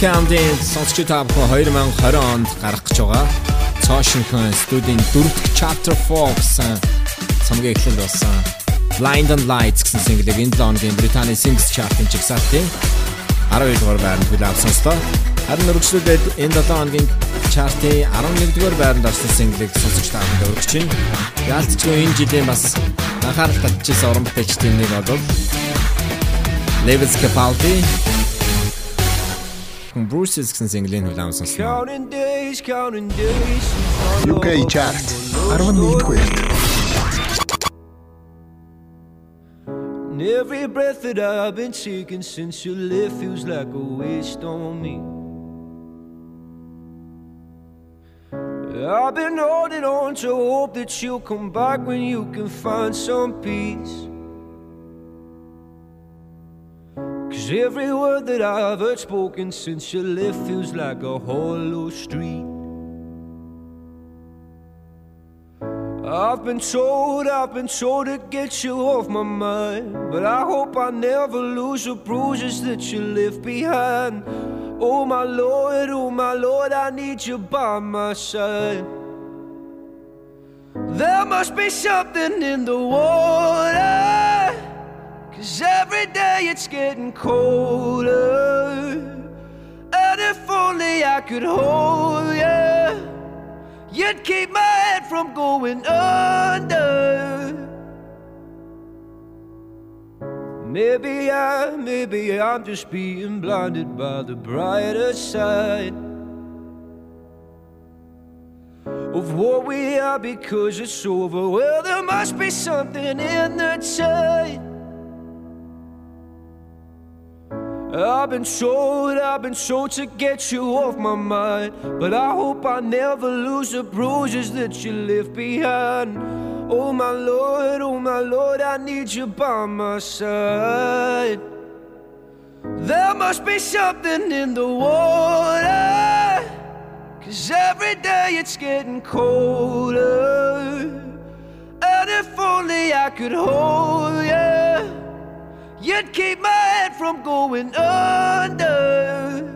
Weeknd-ийн сонсч та бүхэн 2020 онд гарах гэж байгаа. Шинхэн студийн дөрөв дэх Chapter 4 гэсэн цомгийн эхлэл болсон. Blind and Lights гэсэн single-ийг энэ 7 хоногийн Британий Singles Chart-ын жигсаалтын 12 дугаар байранд хүлээв сонслоо. Харин өргөжлүүлээд энэ 7 хоногийн чартын 11 дугаар байранд орсон single-ийг сонсож та бүхэнд өргөж чинь. Яалтчгүй энэ жилийн бас анхаарал татчихсан уран бүтээлчдийн нэг бол Lewis Capaldi Bruce's гэсэн single-ийн хүлээм сонслоо. Counting days, counting days. UK Chart 11 дугаарт. And every breath that I've been taking since you left feels like a waste on me. I've been holding on to hope that you'll come back when you can find some peace. Every word that I've heard spoken since you left feels like a hollow street. I've been told, I've been told to get you off my mind. But I hope I never lose the bruises that you left behind. Oh my Lord, oh my Lord, I need you by my side. There must be something in the water. It's getting colder. And if only I could hold you, you'd keep my head from going under. Maybe I, maybe I'm just being blinded by the brighter side of what we are because it's over. Well, there must be something in the tide. I've been told, I've been told to get you off my mind. But I hope I never lose the bruises that you left behind. Oh my Lord, oh my Lord, I need you by my side. There must be something in the water. Cause every day it's getting colder. And if only I could hold you. You'd keep my head from going under.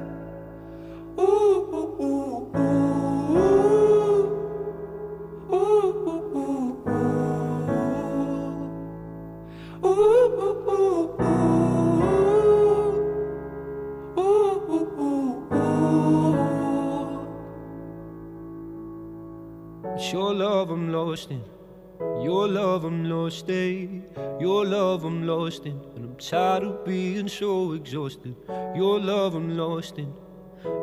Ooh, ooh, ooh, ooh. Ooh, ooh, ooh. Ooh, ooh, ooh. Ooh, your love I'm lost in. Your love I'm lost in. Your love I'm lost in. And I'm tired of being so exhausted. Your love I'm lost in.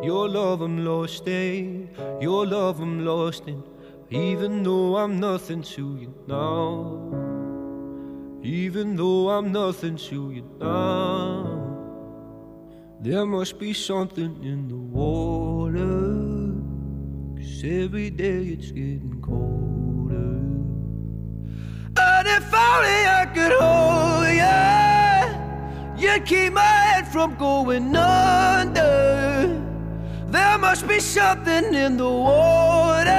Your love I'm lost in. Your love I'm lost in. Even though I'm nothing to you now. Even though I'm nothing to you now. There must be something in the water. Cause every day it's getting colder. If only I could hold you, you'd keep my head from going under. There must be something in the water,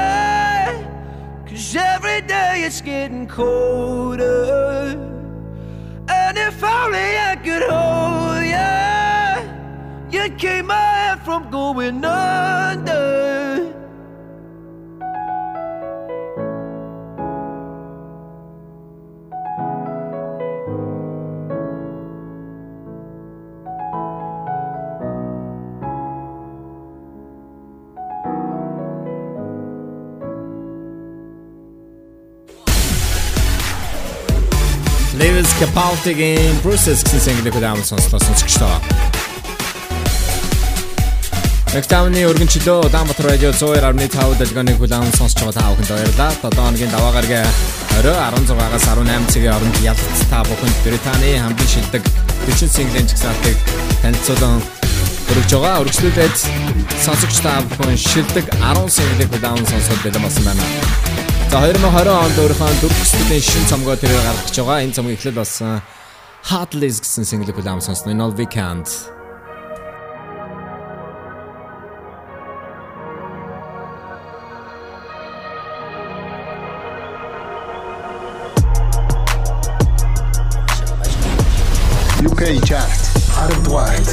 cause every day it's getting colder. And if only I could hold you, you'd keep my head from going under. Lewis Capaldi-гийн Bruces гэсэн single-ийг удаан сонслоо сонсогчлоо. Нэгтамны өргөнчлөө Улаанбаатар радио 102.5 дэлгөөний хүлээн сонсож байгаа та бүхэнд баярлалаа. 7 хоногийн даваа гарагийн 20 16-аас 18 цагийн хооронд ялалт та бүхэнд Британий хамгийн шилдэг 40 single-ийн жигсаалтыг танилцуулан өргөж байгаа. Өргөжлүүлээд сонсогч та бүхэн шилдэг 10 single-ийг хүлээн сонсоод бэлэн болсон байна. За 2020 онд өөрийнхөө дөрөв студийн шин цомгоо тэрээр гаргаж байгаа. Энэ цомгийн эхлэл болсон Heartless гэсэн single-ийг хүлээн сонсно. In All We Can't. UK Chart 10 дугаарт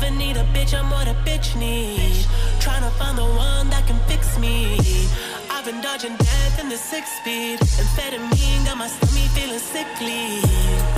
Never need a bitch, I'm what a bitch need. Trying to find the one that can fix me. I've been dodging death in the six speed. Amphetamine got my stomach feeling sickly.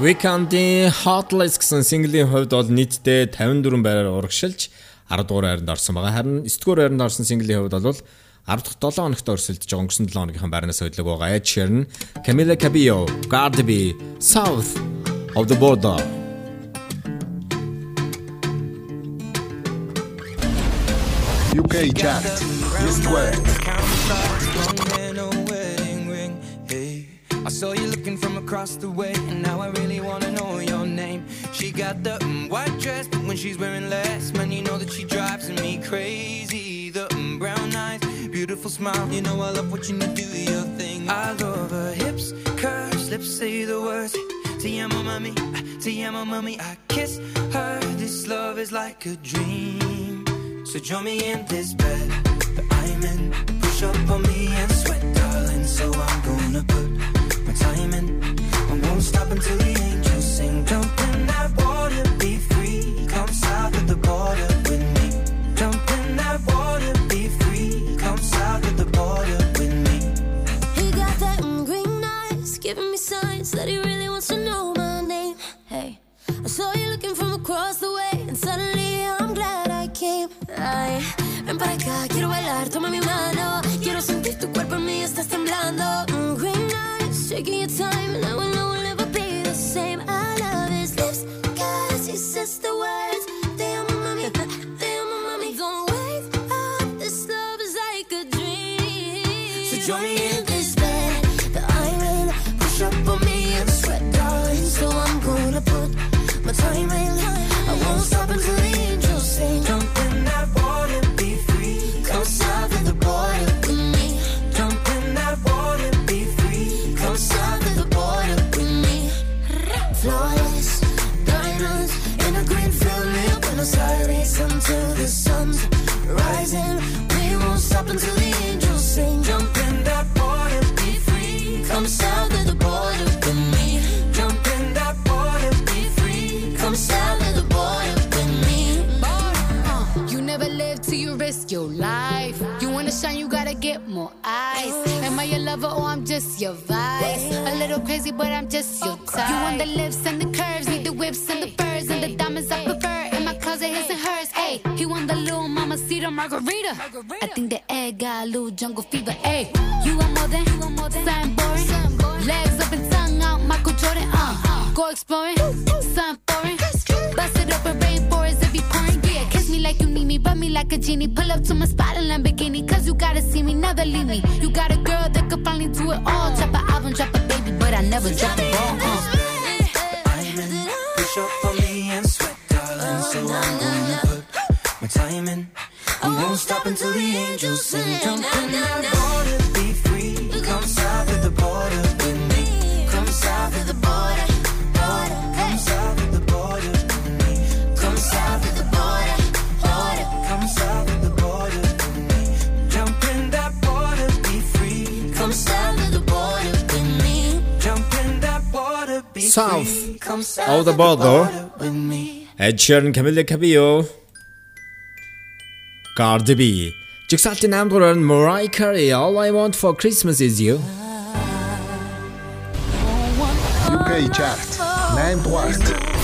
Weekend-ийн Hotless гэсэн single-ийн хувьд бол нийтдээ 54 байраар урагшилж 10 дугаар хайранд орсон байгаа. Харин 9 дугаар хайранд орсон single-ийн хувьд бол 10 дахь 7 хоногт өрсөлдөж байгаа өнгөрсөн 7 хоногийнхан байрнаас хөдлөг байгаа. Ed Sheeran, Camila Cabello, Cardi B, South of the Border. UK chart. List 12. Across the way, and now I really wanna know your name. She got the mm, white dress, but when she's wearing less, man, you know that she drives me crazy. The mm, brown eyes, beautiful smile, you know I love watching you do your thing. I love her hips, curves, lips say the words. Te amo, mami, te amo, mami. I kiss her. This love is like a dream. So join me in this bed that I'm in. Push up on me and sweat, darling. So I'm gonna put my time in. Until the angels sing. Jump in that water, be free. Come south of the border with me. Jump in that water, be free. Come south of the border with me. He got that green eyes, giving me signs that he really wants to know my name. Hey, I saw you looking from across the way, and suddenly I'm glad I came. Ay, ven para acá. Mm, green eyes, taking your time, just your vice? A little crazy, but I'm just your type. You want the lips and the curves, need the whips and the furs and the diamonds I prefer. In my closet, his and hers. Hey, he want the little mama cedar margarita. I think the egg got a little jungle fever. Hey, you want more than, something boring. Legs up and tongue out, Michael Jordan. Uh, go exploring, something rub me like a genie. Pull up to my spot in Lamborghini, cause you gotta see me, never leave me. You got a girl that could finally do it all. Drop an album, drop a baby, but I never drop a ball. Uh. Push up on me and sweat, darling. So I'm gonna put my time in. I won't stop until the angels sing. Jump in that water, be free. Come south of the border with me. Come south of the border, border. south of the border. Ed Sheeran, Camila Cabello, Cardi B, Jigsaw Namdoran, Mariah Carey, All I Want for Christmas Is You. UK chart, 9 port.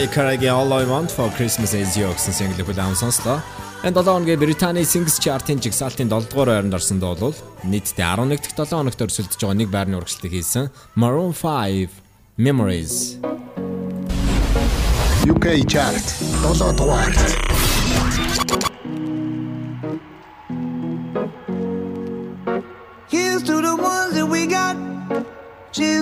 Mariah Carey-гийн All I Want for Christmas Is You гэсэн single хүлээн сонслоо. Энэ 7 хоногийн Британий Singles Chart-ын жигсаалтын 7 дугаар байранд орсонд бол нийтдээ 11 дахь 7 хоногт өрсөлдөж байгаа нэг байрны урагшлалт хийсэн Maroon 5 Memories. UK Chart 7 дугаарт.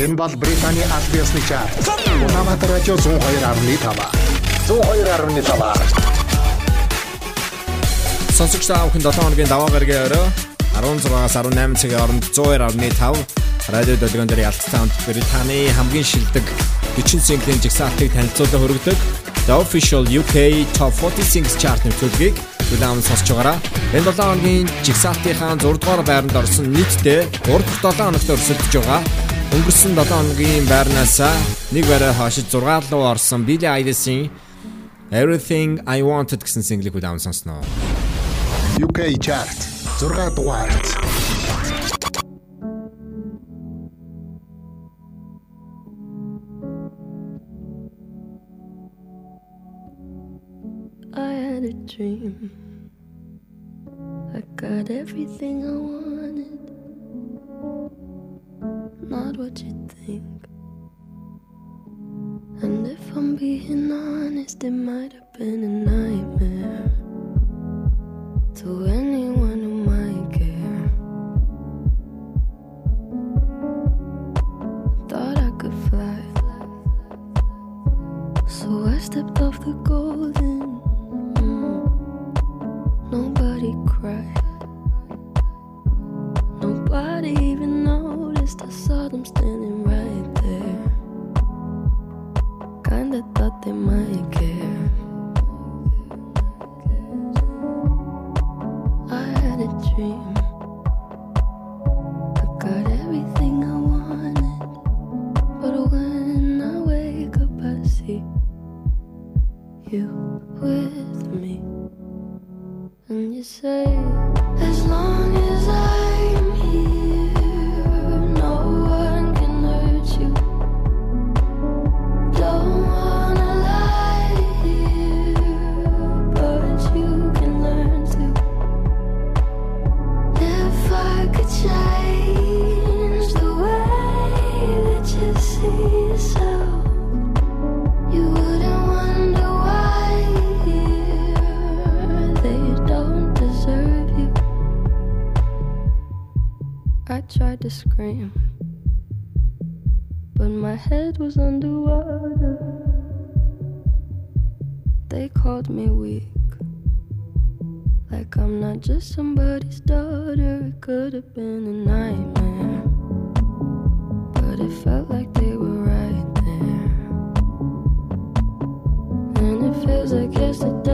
Энэ бол Британий аль биесны чарт. Улаанбаатар радио 102.5. 102.5. Сонсогч та бүхэн 7 хоногийн даваа гарагийн орой 16-аас 18 цагийн хооронд 102.5 радио долгион дээр ялцтаанд Британий хамгийн шилдэг 40 синглийн жигсаалтыг танилцуулан хүргэдэг The Official UK Top 40 Singles Chart нэвтрүүлгийг хүлээн сонсож байгаараа. Энэ 7 хоногийн жигсаалтынхаа 6 дугаар байранд орсон нийтдээ 3 дахь 7 хоногт өрсөлдөж байгаа. Өнгөрсөн 7 хоногийн байрнаас нэг барай хойшид 6 руу орсон Billie Eilish-ийн Everything I Wanted гэсэн single-ийг хүлээн сонсноо. UK Chart 6 дугаарт. I had a dream. I got everything I wanted. Not what you think. And if I'm being honest, it might have been a nightmare to anyone who might care. Thought I could fly. So I stepped off the golden. mm. Nobody cried. Nobody even noticed. I saw them standing right there. Kinda thought they might care. I had a dream. I got everything I wanted. But when I wake up, I see you with me. And you say, tried to scream, but my head was underwater. They called me weak. Like I'm not just somebody's daughter, it could have been a nightmare. But it felt like they were right there. And it feels like yesterday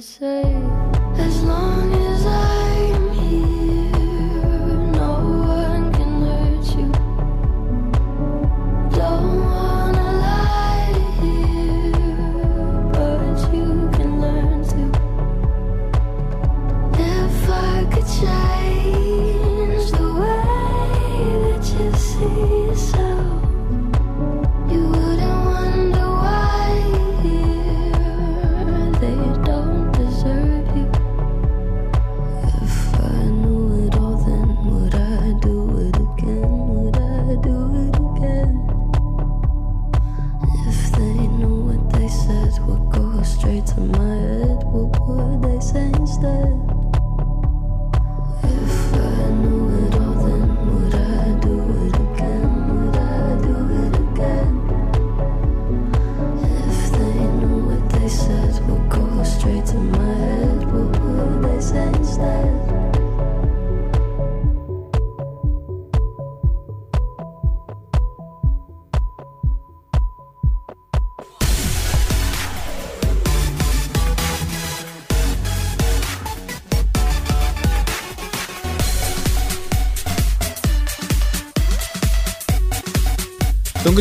say,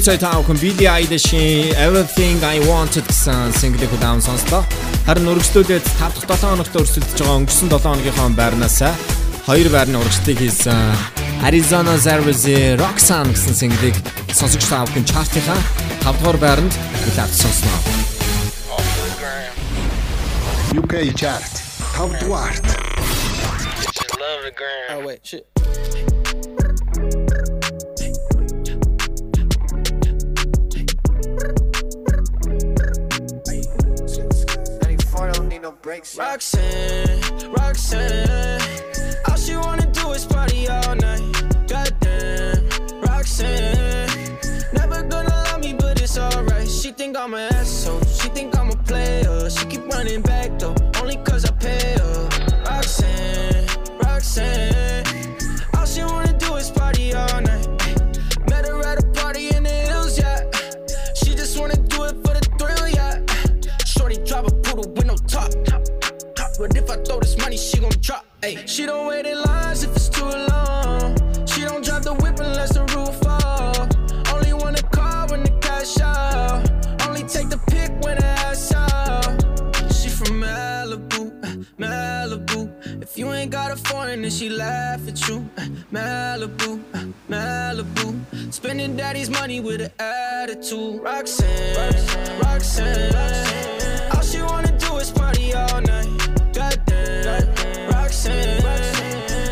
Таа бүхэн Billie Eilish-ийн Everything I Wanted гэсэн single-ийг удаан сонслоо. Харин үргэлжлүүлээд 5 дахь 7 хоногт өрсөлдөж байгаа өнгөрсөн 7 хоногийнхоо байрнаас хоёр байрны урагшлыг хийсэн Arizona Zervezi Roxanne гэсэн single-ийг сонсогч таа бүхэн чартынхаа 5 дугаар байранд хүлээвч сонсноо. UK chart 5 дугаарт. Love the gram. Oh wait, shit. Roxanne, Roxanne, all she wanna do is party all night. Goddamn, Roxanne, never gonna love me, but it's alright. She think I'm an asshole, she think I'm a player. She keep running back though, only cause I pay her. Roxanne, Roxanne, She don't wait in lines if it's too long. She don't drive the whip unless the roof fall. Only wanna call when the cash out. Only take the pick when the ass out. She from Malibu, uh, Malibu. If you ain't got a foreign, then she laugh at you. Uh, Malibu, uh, Malibu. Spending daddy's money with an attitude. Roxanne, Roxanne. All she wanna do is party all night. Goddamn, Roxanne.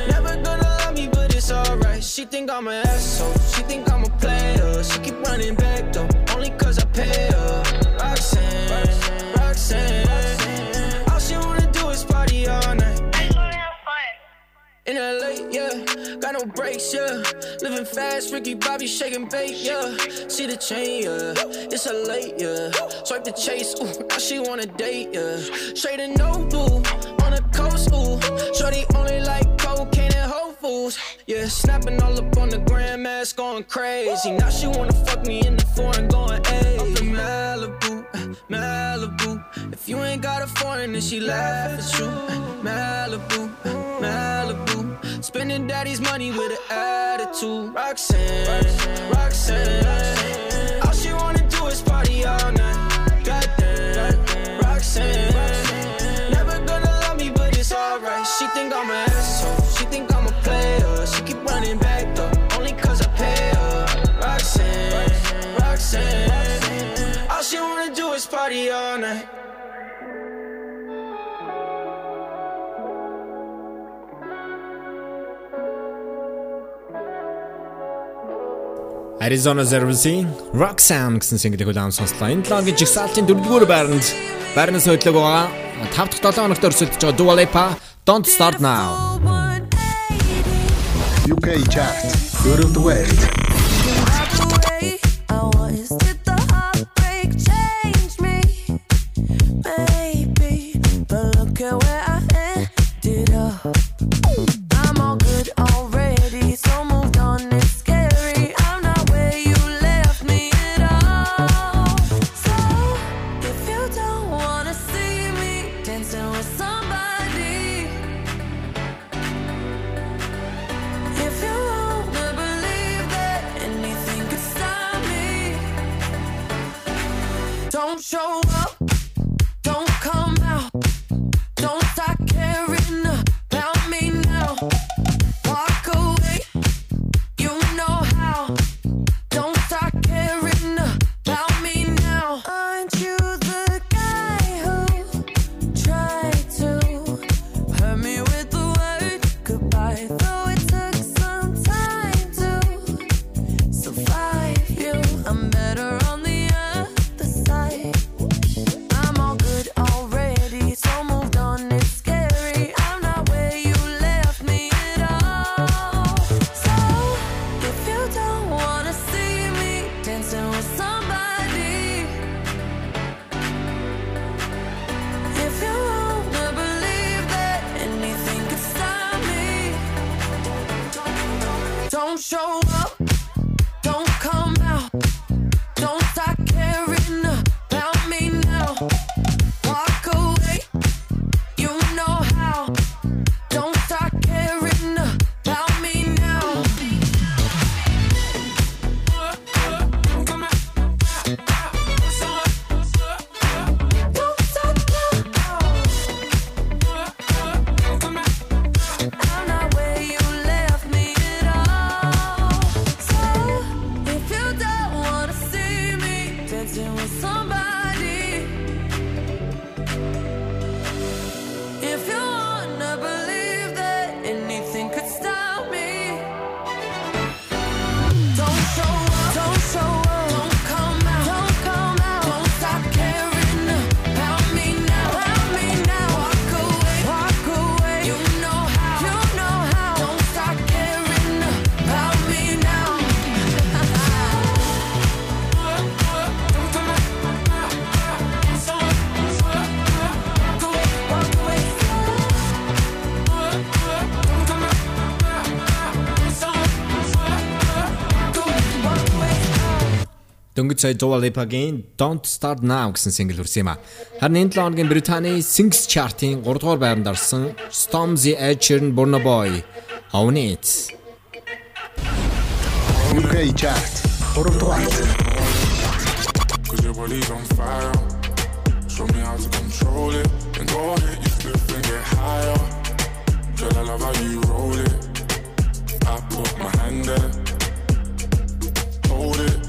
Never gonna love me, but it's alright. She think I'm an asshole. She think I'm a player. She keep running back though, only cause I pay her. Roxanne, Roxanne. All she wanna do is party all night. In LA, yeah, got no brakes, yeah. Living fast, Ricky Bobby shaking bait, yeah. See the chain, yeah. It's a late, yeah. Swipe the chase, ooh, now she wanna date, yeah. Straight and no boo, Shorty only like cocaine and Whole Foods, yeah. Snapping all up on the grandmas, going crazy. Now she wanna fuck me in the foreign, going, ayy. Up in Malibu, Malibu. If you ain't got a foreign, then she laugh at you. Malibu, Malibu. Spending daddy's money with an attitude. Roxanne, Roxanne. All she wanna do is party all night. Goddamn, Roxanne. She think I'm an asshole. She think I'm a player. She keep running back though, only cause I pay her. Roxanne, Roxanne. All she wanna do is party all night. Arizona Zervisi Roxanne гэсэн single-ийг удаан сонслоо. Энэ талаагийн жигсаалтын 4-р байранд байрнаас хөдлөг байгаа. 5 дахь 7 хоногт өрсөлдөж байгаа Dua Lipa Don't start now. UK chart. Good of the West. Дөнгөж сая Dua Lipa-гийн Don't Start Now гэсэн single хүрсэн юм а. Харин энэ 7 хоногийн Британий Singles Chart-ийн 3 дугаар байранд орсон Stormzy Ed Sheeran Burna Boy Own It. UK chart. Дөрөвд байрт. Cause your body's on fire. Show me how to control it. And go ahead, you slip and get higher. Girl, I love how you roll it. I put my hand there. Hold it.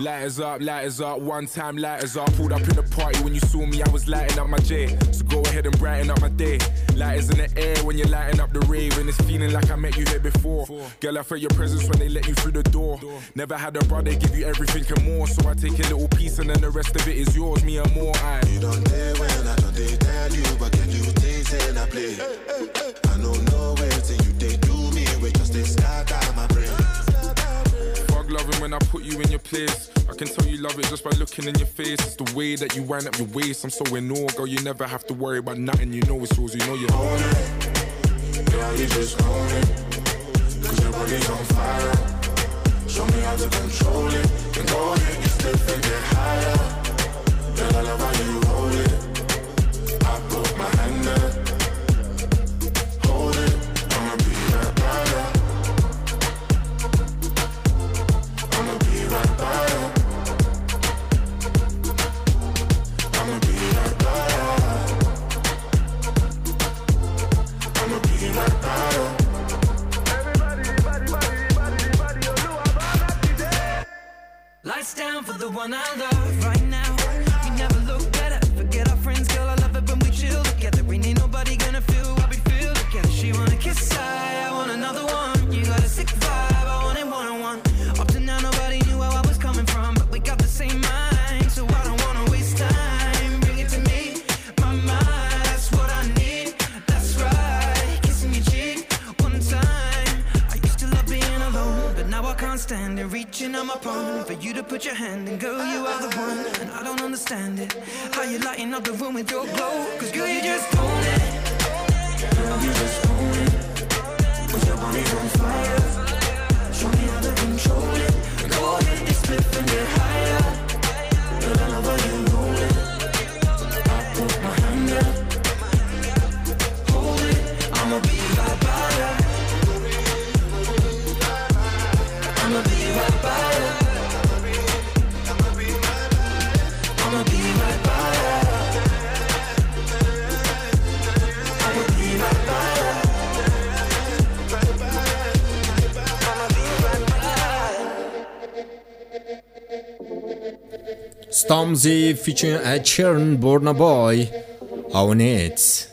Lighters up, lighters up, one time lighters up. Pulled up in the party when you saw me, I was lighting up my J. So go ahead and brighten up my day. Lighters in the air when you're lighting up the rave, and it's feeling like I met you here before. Girl, I felt your presence when they let you through the door. Never had a brother give you everything and more, so I take a little piece and then the rest of it is yours, me and more. I. You don't dare when I don't they tell you, but can you taste and I play? I know no way till you they do me, we just they scatter when I put you in your place. I can tell you love it just by looking in your face. It's the way that you wind up your waist. I'm so in awe, girl. You never have to worry about nothing. You know it's yours. You know you own it. Girl, you just own it. Cause your body's on fire. Show me how to control it. Then go ahead, get stiff and get higher. Girl, I love how you hold it. I put my hand there. The one I love right now. Never look better. Forget our friends, girl. I love it when we chill together. Ain't nobody gonna feel what we feel together. She wanna kiss, I, Reaching out my palm for you to put your hand in. Girl, you are the one, and I don't understand it. How you lighting up the room with your glow? Cause girl, you just own it. Girl, you just own it. Cause your body's on fire. Show me how to control it. Go ahead, get split and get higher. Girl, I love how you Stormzy featuring Ed Sheeran, Born Boy, On It.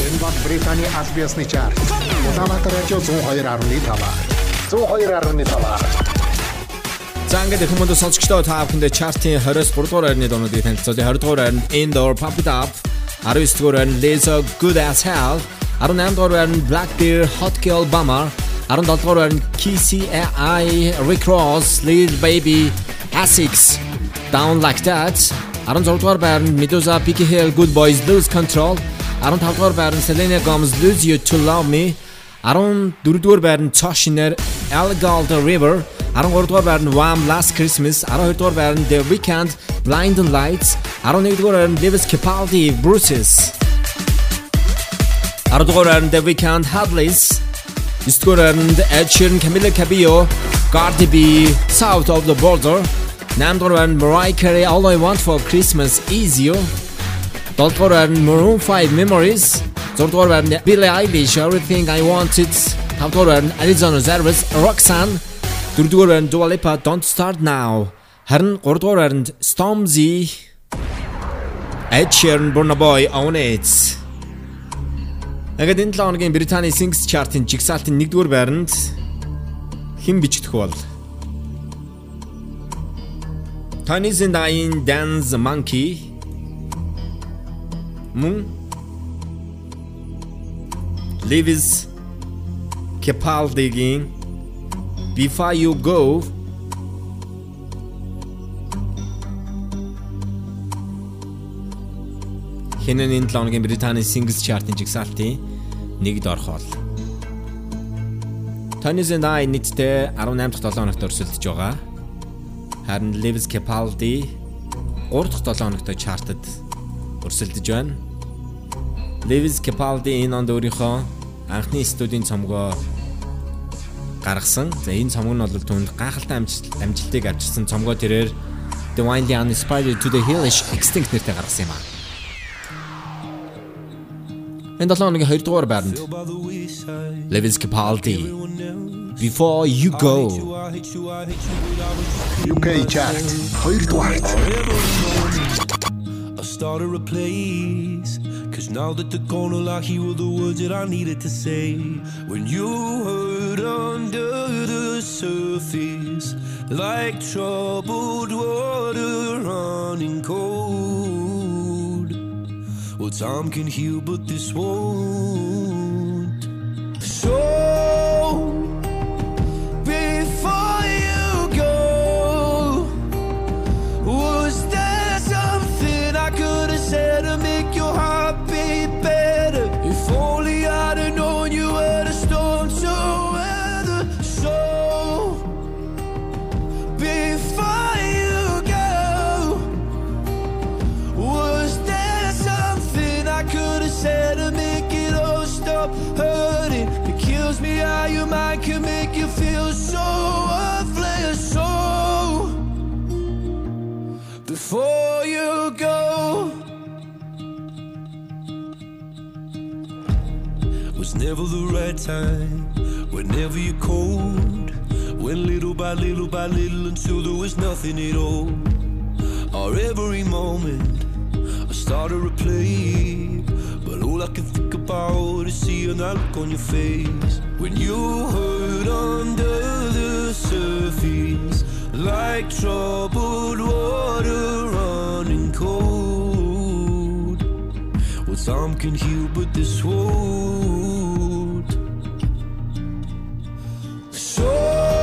Энэ бол Британий аль биесны чарт. Улаанбаатар радио 102.5. 102.5. За ингээд хүмүүст сонсогчдоо та бүхэндээ чартын 23 дугаар байрны дуунуудыг танилцуулъя. 20 дугаар байранд Indoor Pump It Up, 19-р байр нь Lizzo Good As Hell, 18-р байр нь Black Bear Hot Girl Bummer, 17-р байр нь KSI Recross Little Baby S-X Down Like That, 16-р байр нь Meduza Becky Hill Goodboys Lose Control, 15-р байр нь Selena Gomez Lose You To Love Me, 14-р байр нь Toshiner Elgal The River, 12 дугаар байрны Wham Last Christmas, 12 дугаар байрны The Weeknd Blinding Lights, 11 дугаар байрны Lewis Capaldi Bruises. 10 дугаар байрны The Weeknd Heartless. 9 дугаар байрны Ed Sheeran Camila Cabello Cardi B South of the Border. 8 дугаар байрны Mariah Carey All I Want for Christmas Is You. 7 дугаар байрны Maroon 5 Memories. 6 дугаар байрны Billie Eilish Everything I Wanted. 5 дугаар байрны Arizona Zervas Roxanne 4 дугаар байранд Dua Lipa Don't Start Now. Харин 3 дугаар байранд Stormzy Ed Sheeran Burna Boy On It. Агад энэ 7 хоногийн Британий Singles Chart-ын жигсаалтын 1 дугаар байранд хэн бичигдэх бол? Tiny Zindain Dance Monkey. Мөн Lewis Capaldi-гийн Before You Go Хэнэн энэ 7 хоногийн Британий Singles Chart-ын жигсаалтын нэгд орох бол Tony Zinai нийтдээ 18 дахь 7 хоногт өрсөлдөж байгаа. Харин Lewis Capaldi 3 дахь 7 хоногт чартад өрсөлдөж байна. Lewis Capaldi энэ онд өөрийнхөө анхны студийн цомгоо гаргасан. За энэ цомог нь бол түнд гайхалтай амжилтыг авчирсан цомгоо тэрээр Windly Uninspired to the Hellish Extinct нэртэй гаргасан юм аа. Энэ 7 хоногийн 2 дугаар байранд Lewis Capaldi Before You Go UK chart 2 дугаарт started a place. Cause now that the corner lock, here were the words that I needed to say. When you hurt under the surface, like troubled water running cold. Well, time can heal, but this won't. So, before never the right time. Whenever you're cold, went little by little by little until there was nothing at all. Or every moment, I started to play, but all I can think about is seeing that look on your face when you hurt under the surface, like troubled water running cold. Well, some can heal, but this won't. So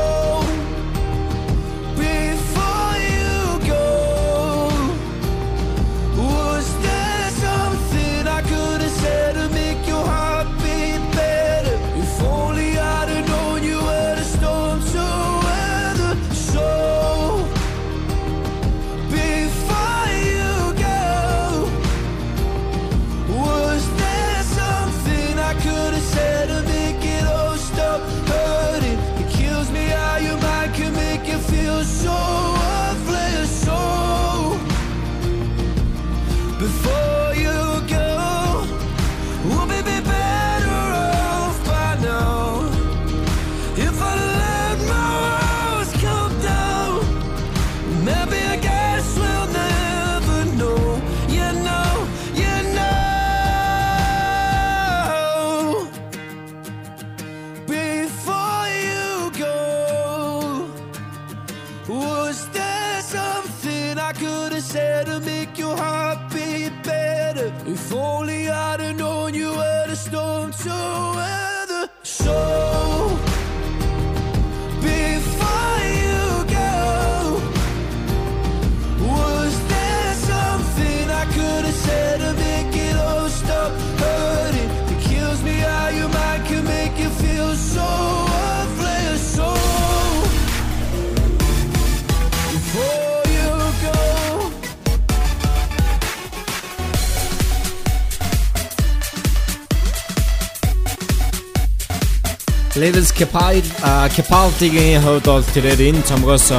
Capaldi Capaldi-гийн хувьд бол тэрээр энэ цомгоос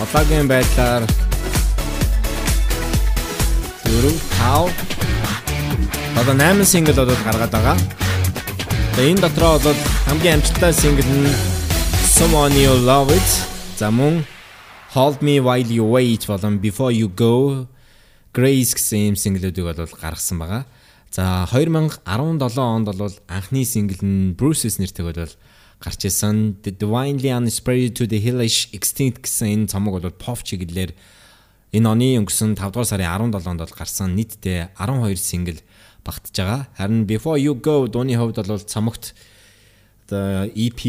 одоогийн байдлаар 4 5 одоо 8 сингл бол гаргаад байгаа. Тэгээ энэ дотроо бол хамгийн амжилттай сингл нь Someone You Love It за мөн Hold Me While You Wait болон Before You Go Grace гэсэн юм синглүүдийг бол гаргасан байгаа. За 2017 онд бол анхны сингл нь Bruce's нэртэй бол гарч исэн. The Divinely Uninspired to the Hellish Extinct гэсэн энэ цомог бол pop чиглэлээр энэ оны өнгөрсөн 5 дугаар сарын 17-нд бол гарсан нийтдээ 12 сингл багтж байгаа. Харин Before You Go дууны хувьд бол цомогт EP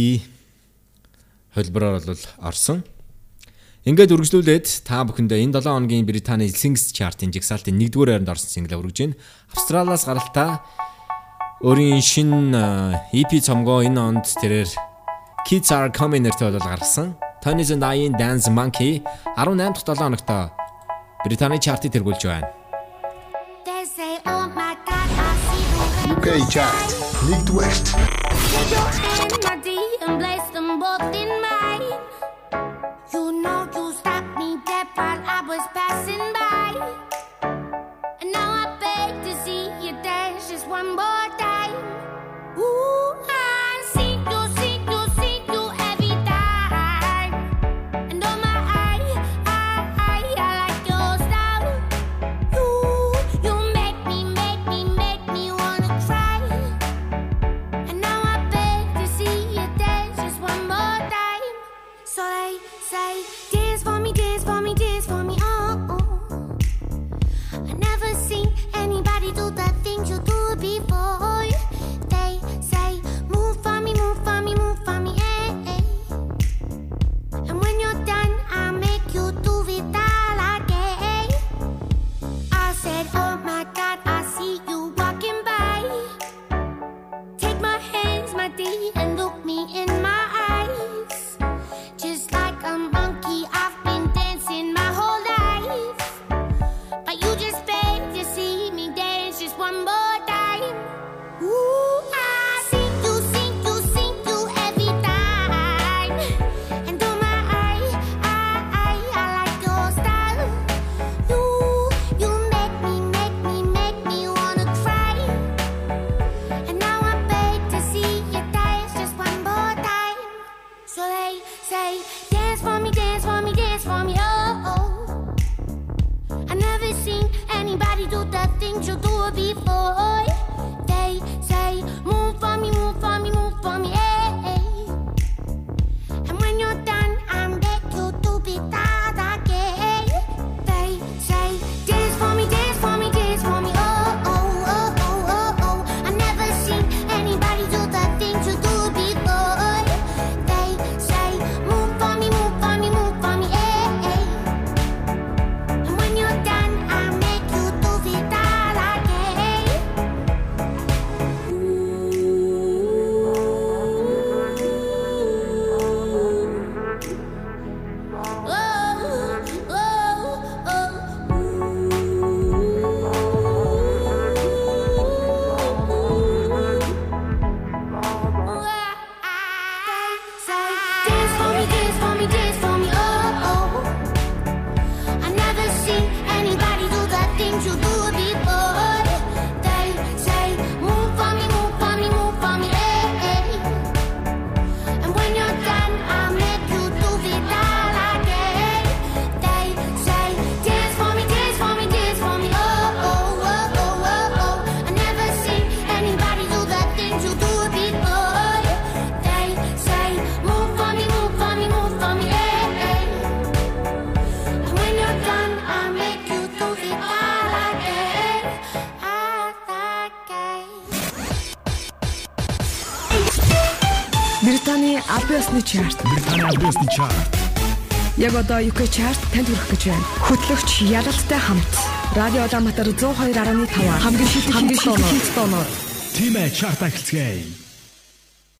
хөлбөрөөр бол орсон. Ингээд үргэлжлүүлээд та бүхэндээ энэ 7 хоногийн Британий Singles Chart-ын жигсаалтын 1-р байранд орсон single өргөж байна. Австралиас гаралтай өөрийн шин EP цомгоо энэ онд тэрээр Kids Are Coming нэртэй бол гаргасан. Tony's and I Dance Monkey 18 дахь 7 хоногт Британий чартыг тэргүүлж байна. UK Chart 1-р You чарт. Британий албан ёсны чарт. Яг одоо UK чарт танд хүрэх гэж байна. Хөтлөгч Ялалтай хамт Радио Улаанбаатар 102.5 хамгийн шилдэг хамгийн шилдэг тоноор Тимэ чарт ахилцгээе.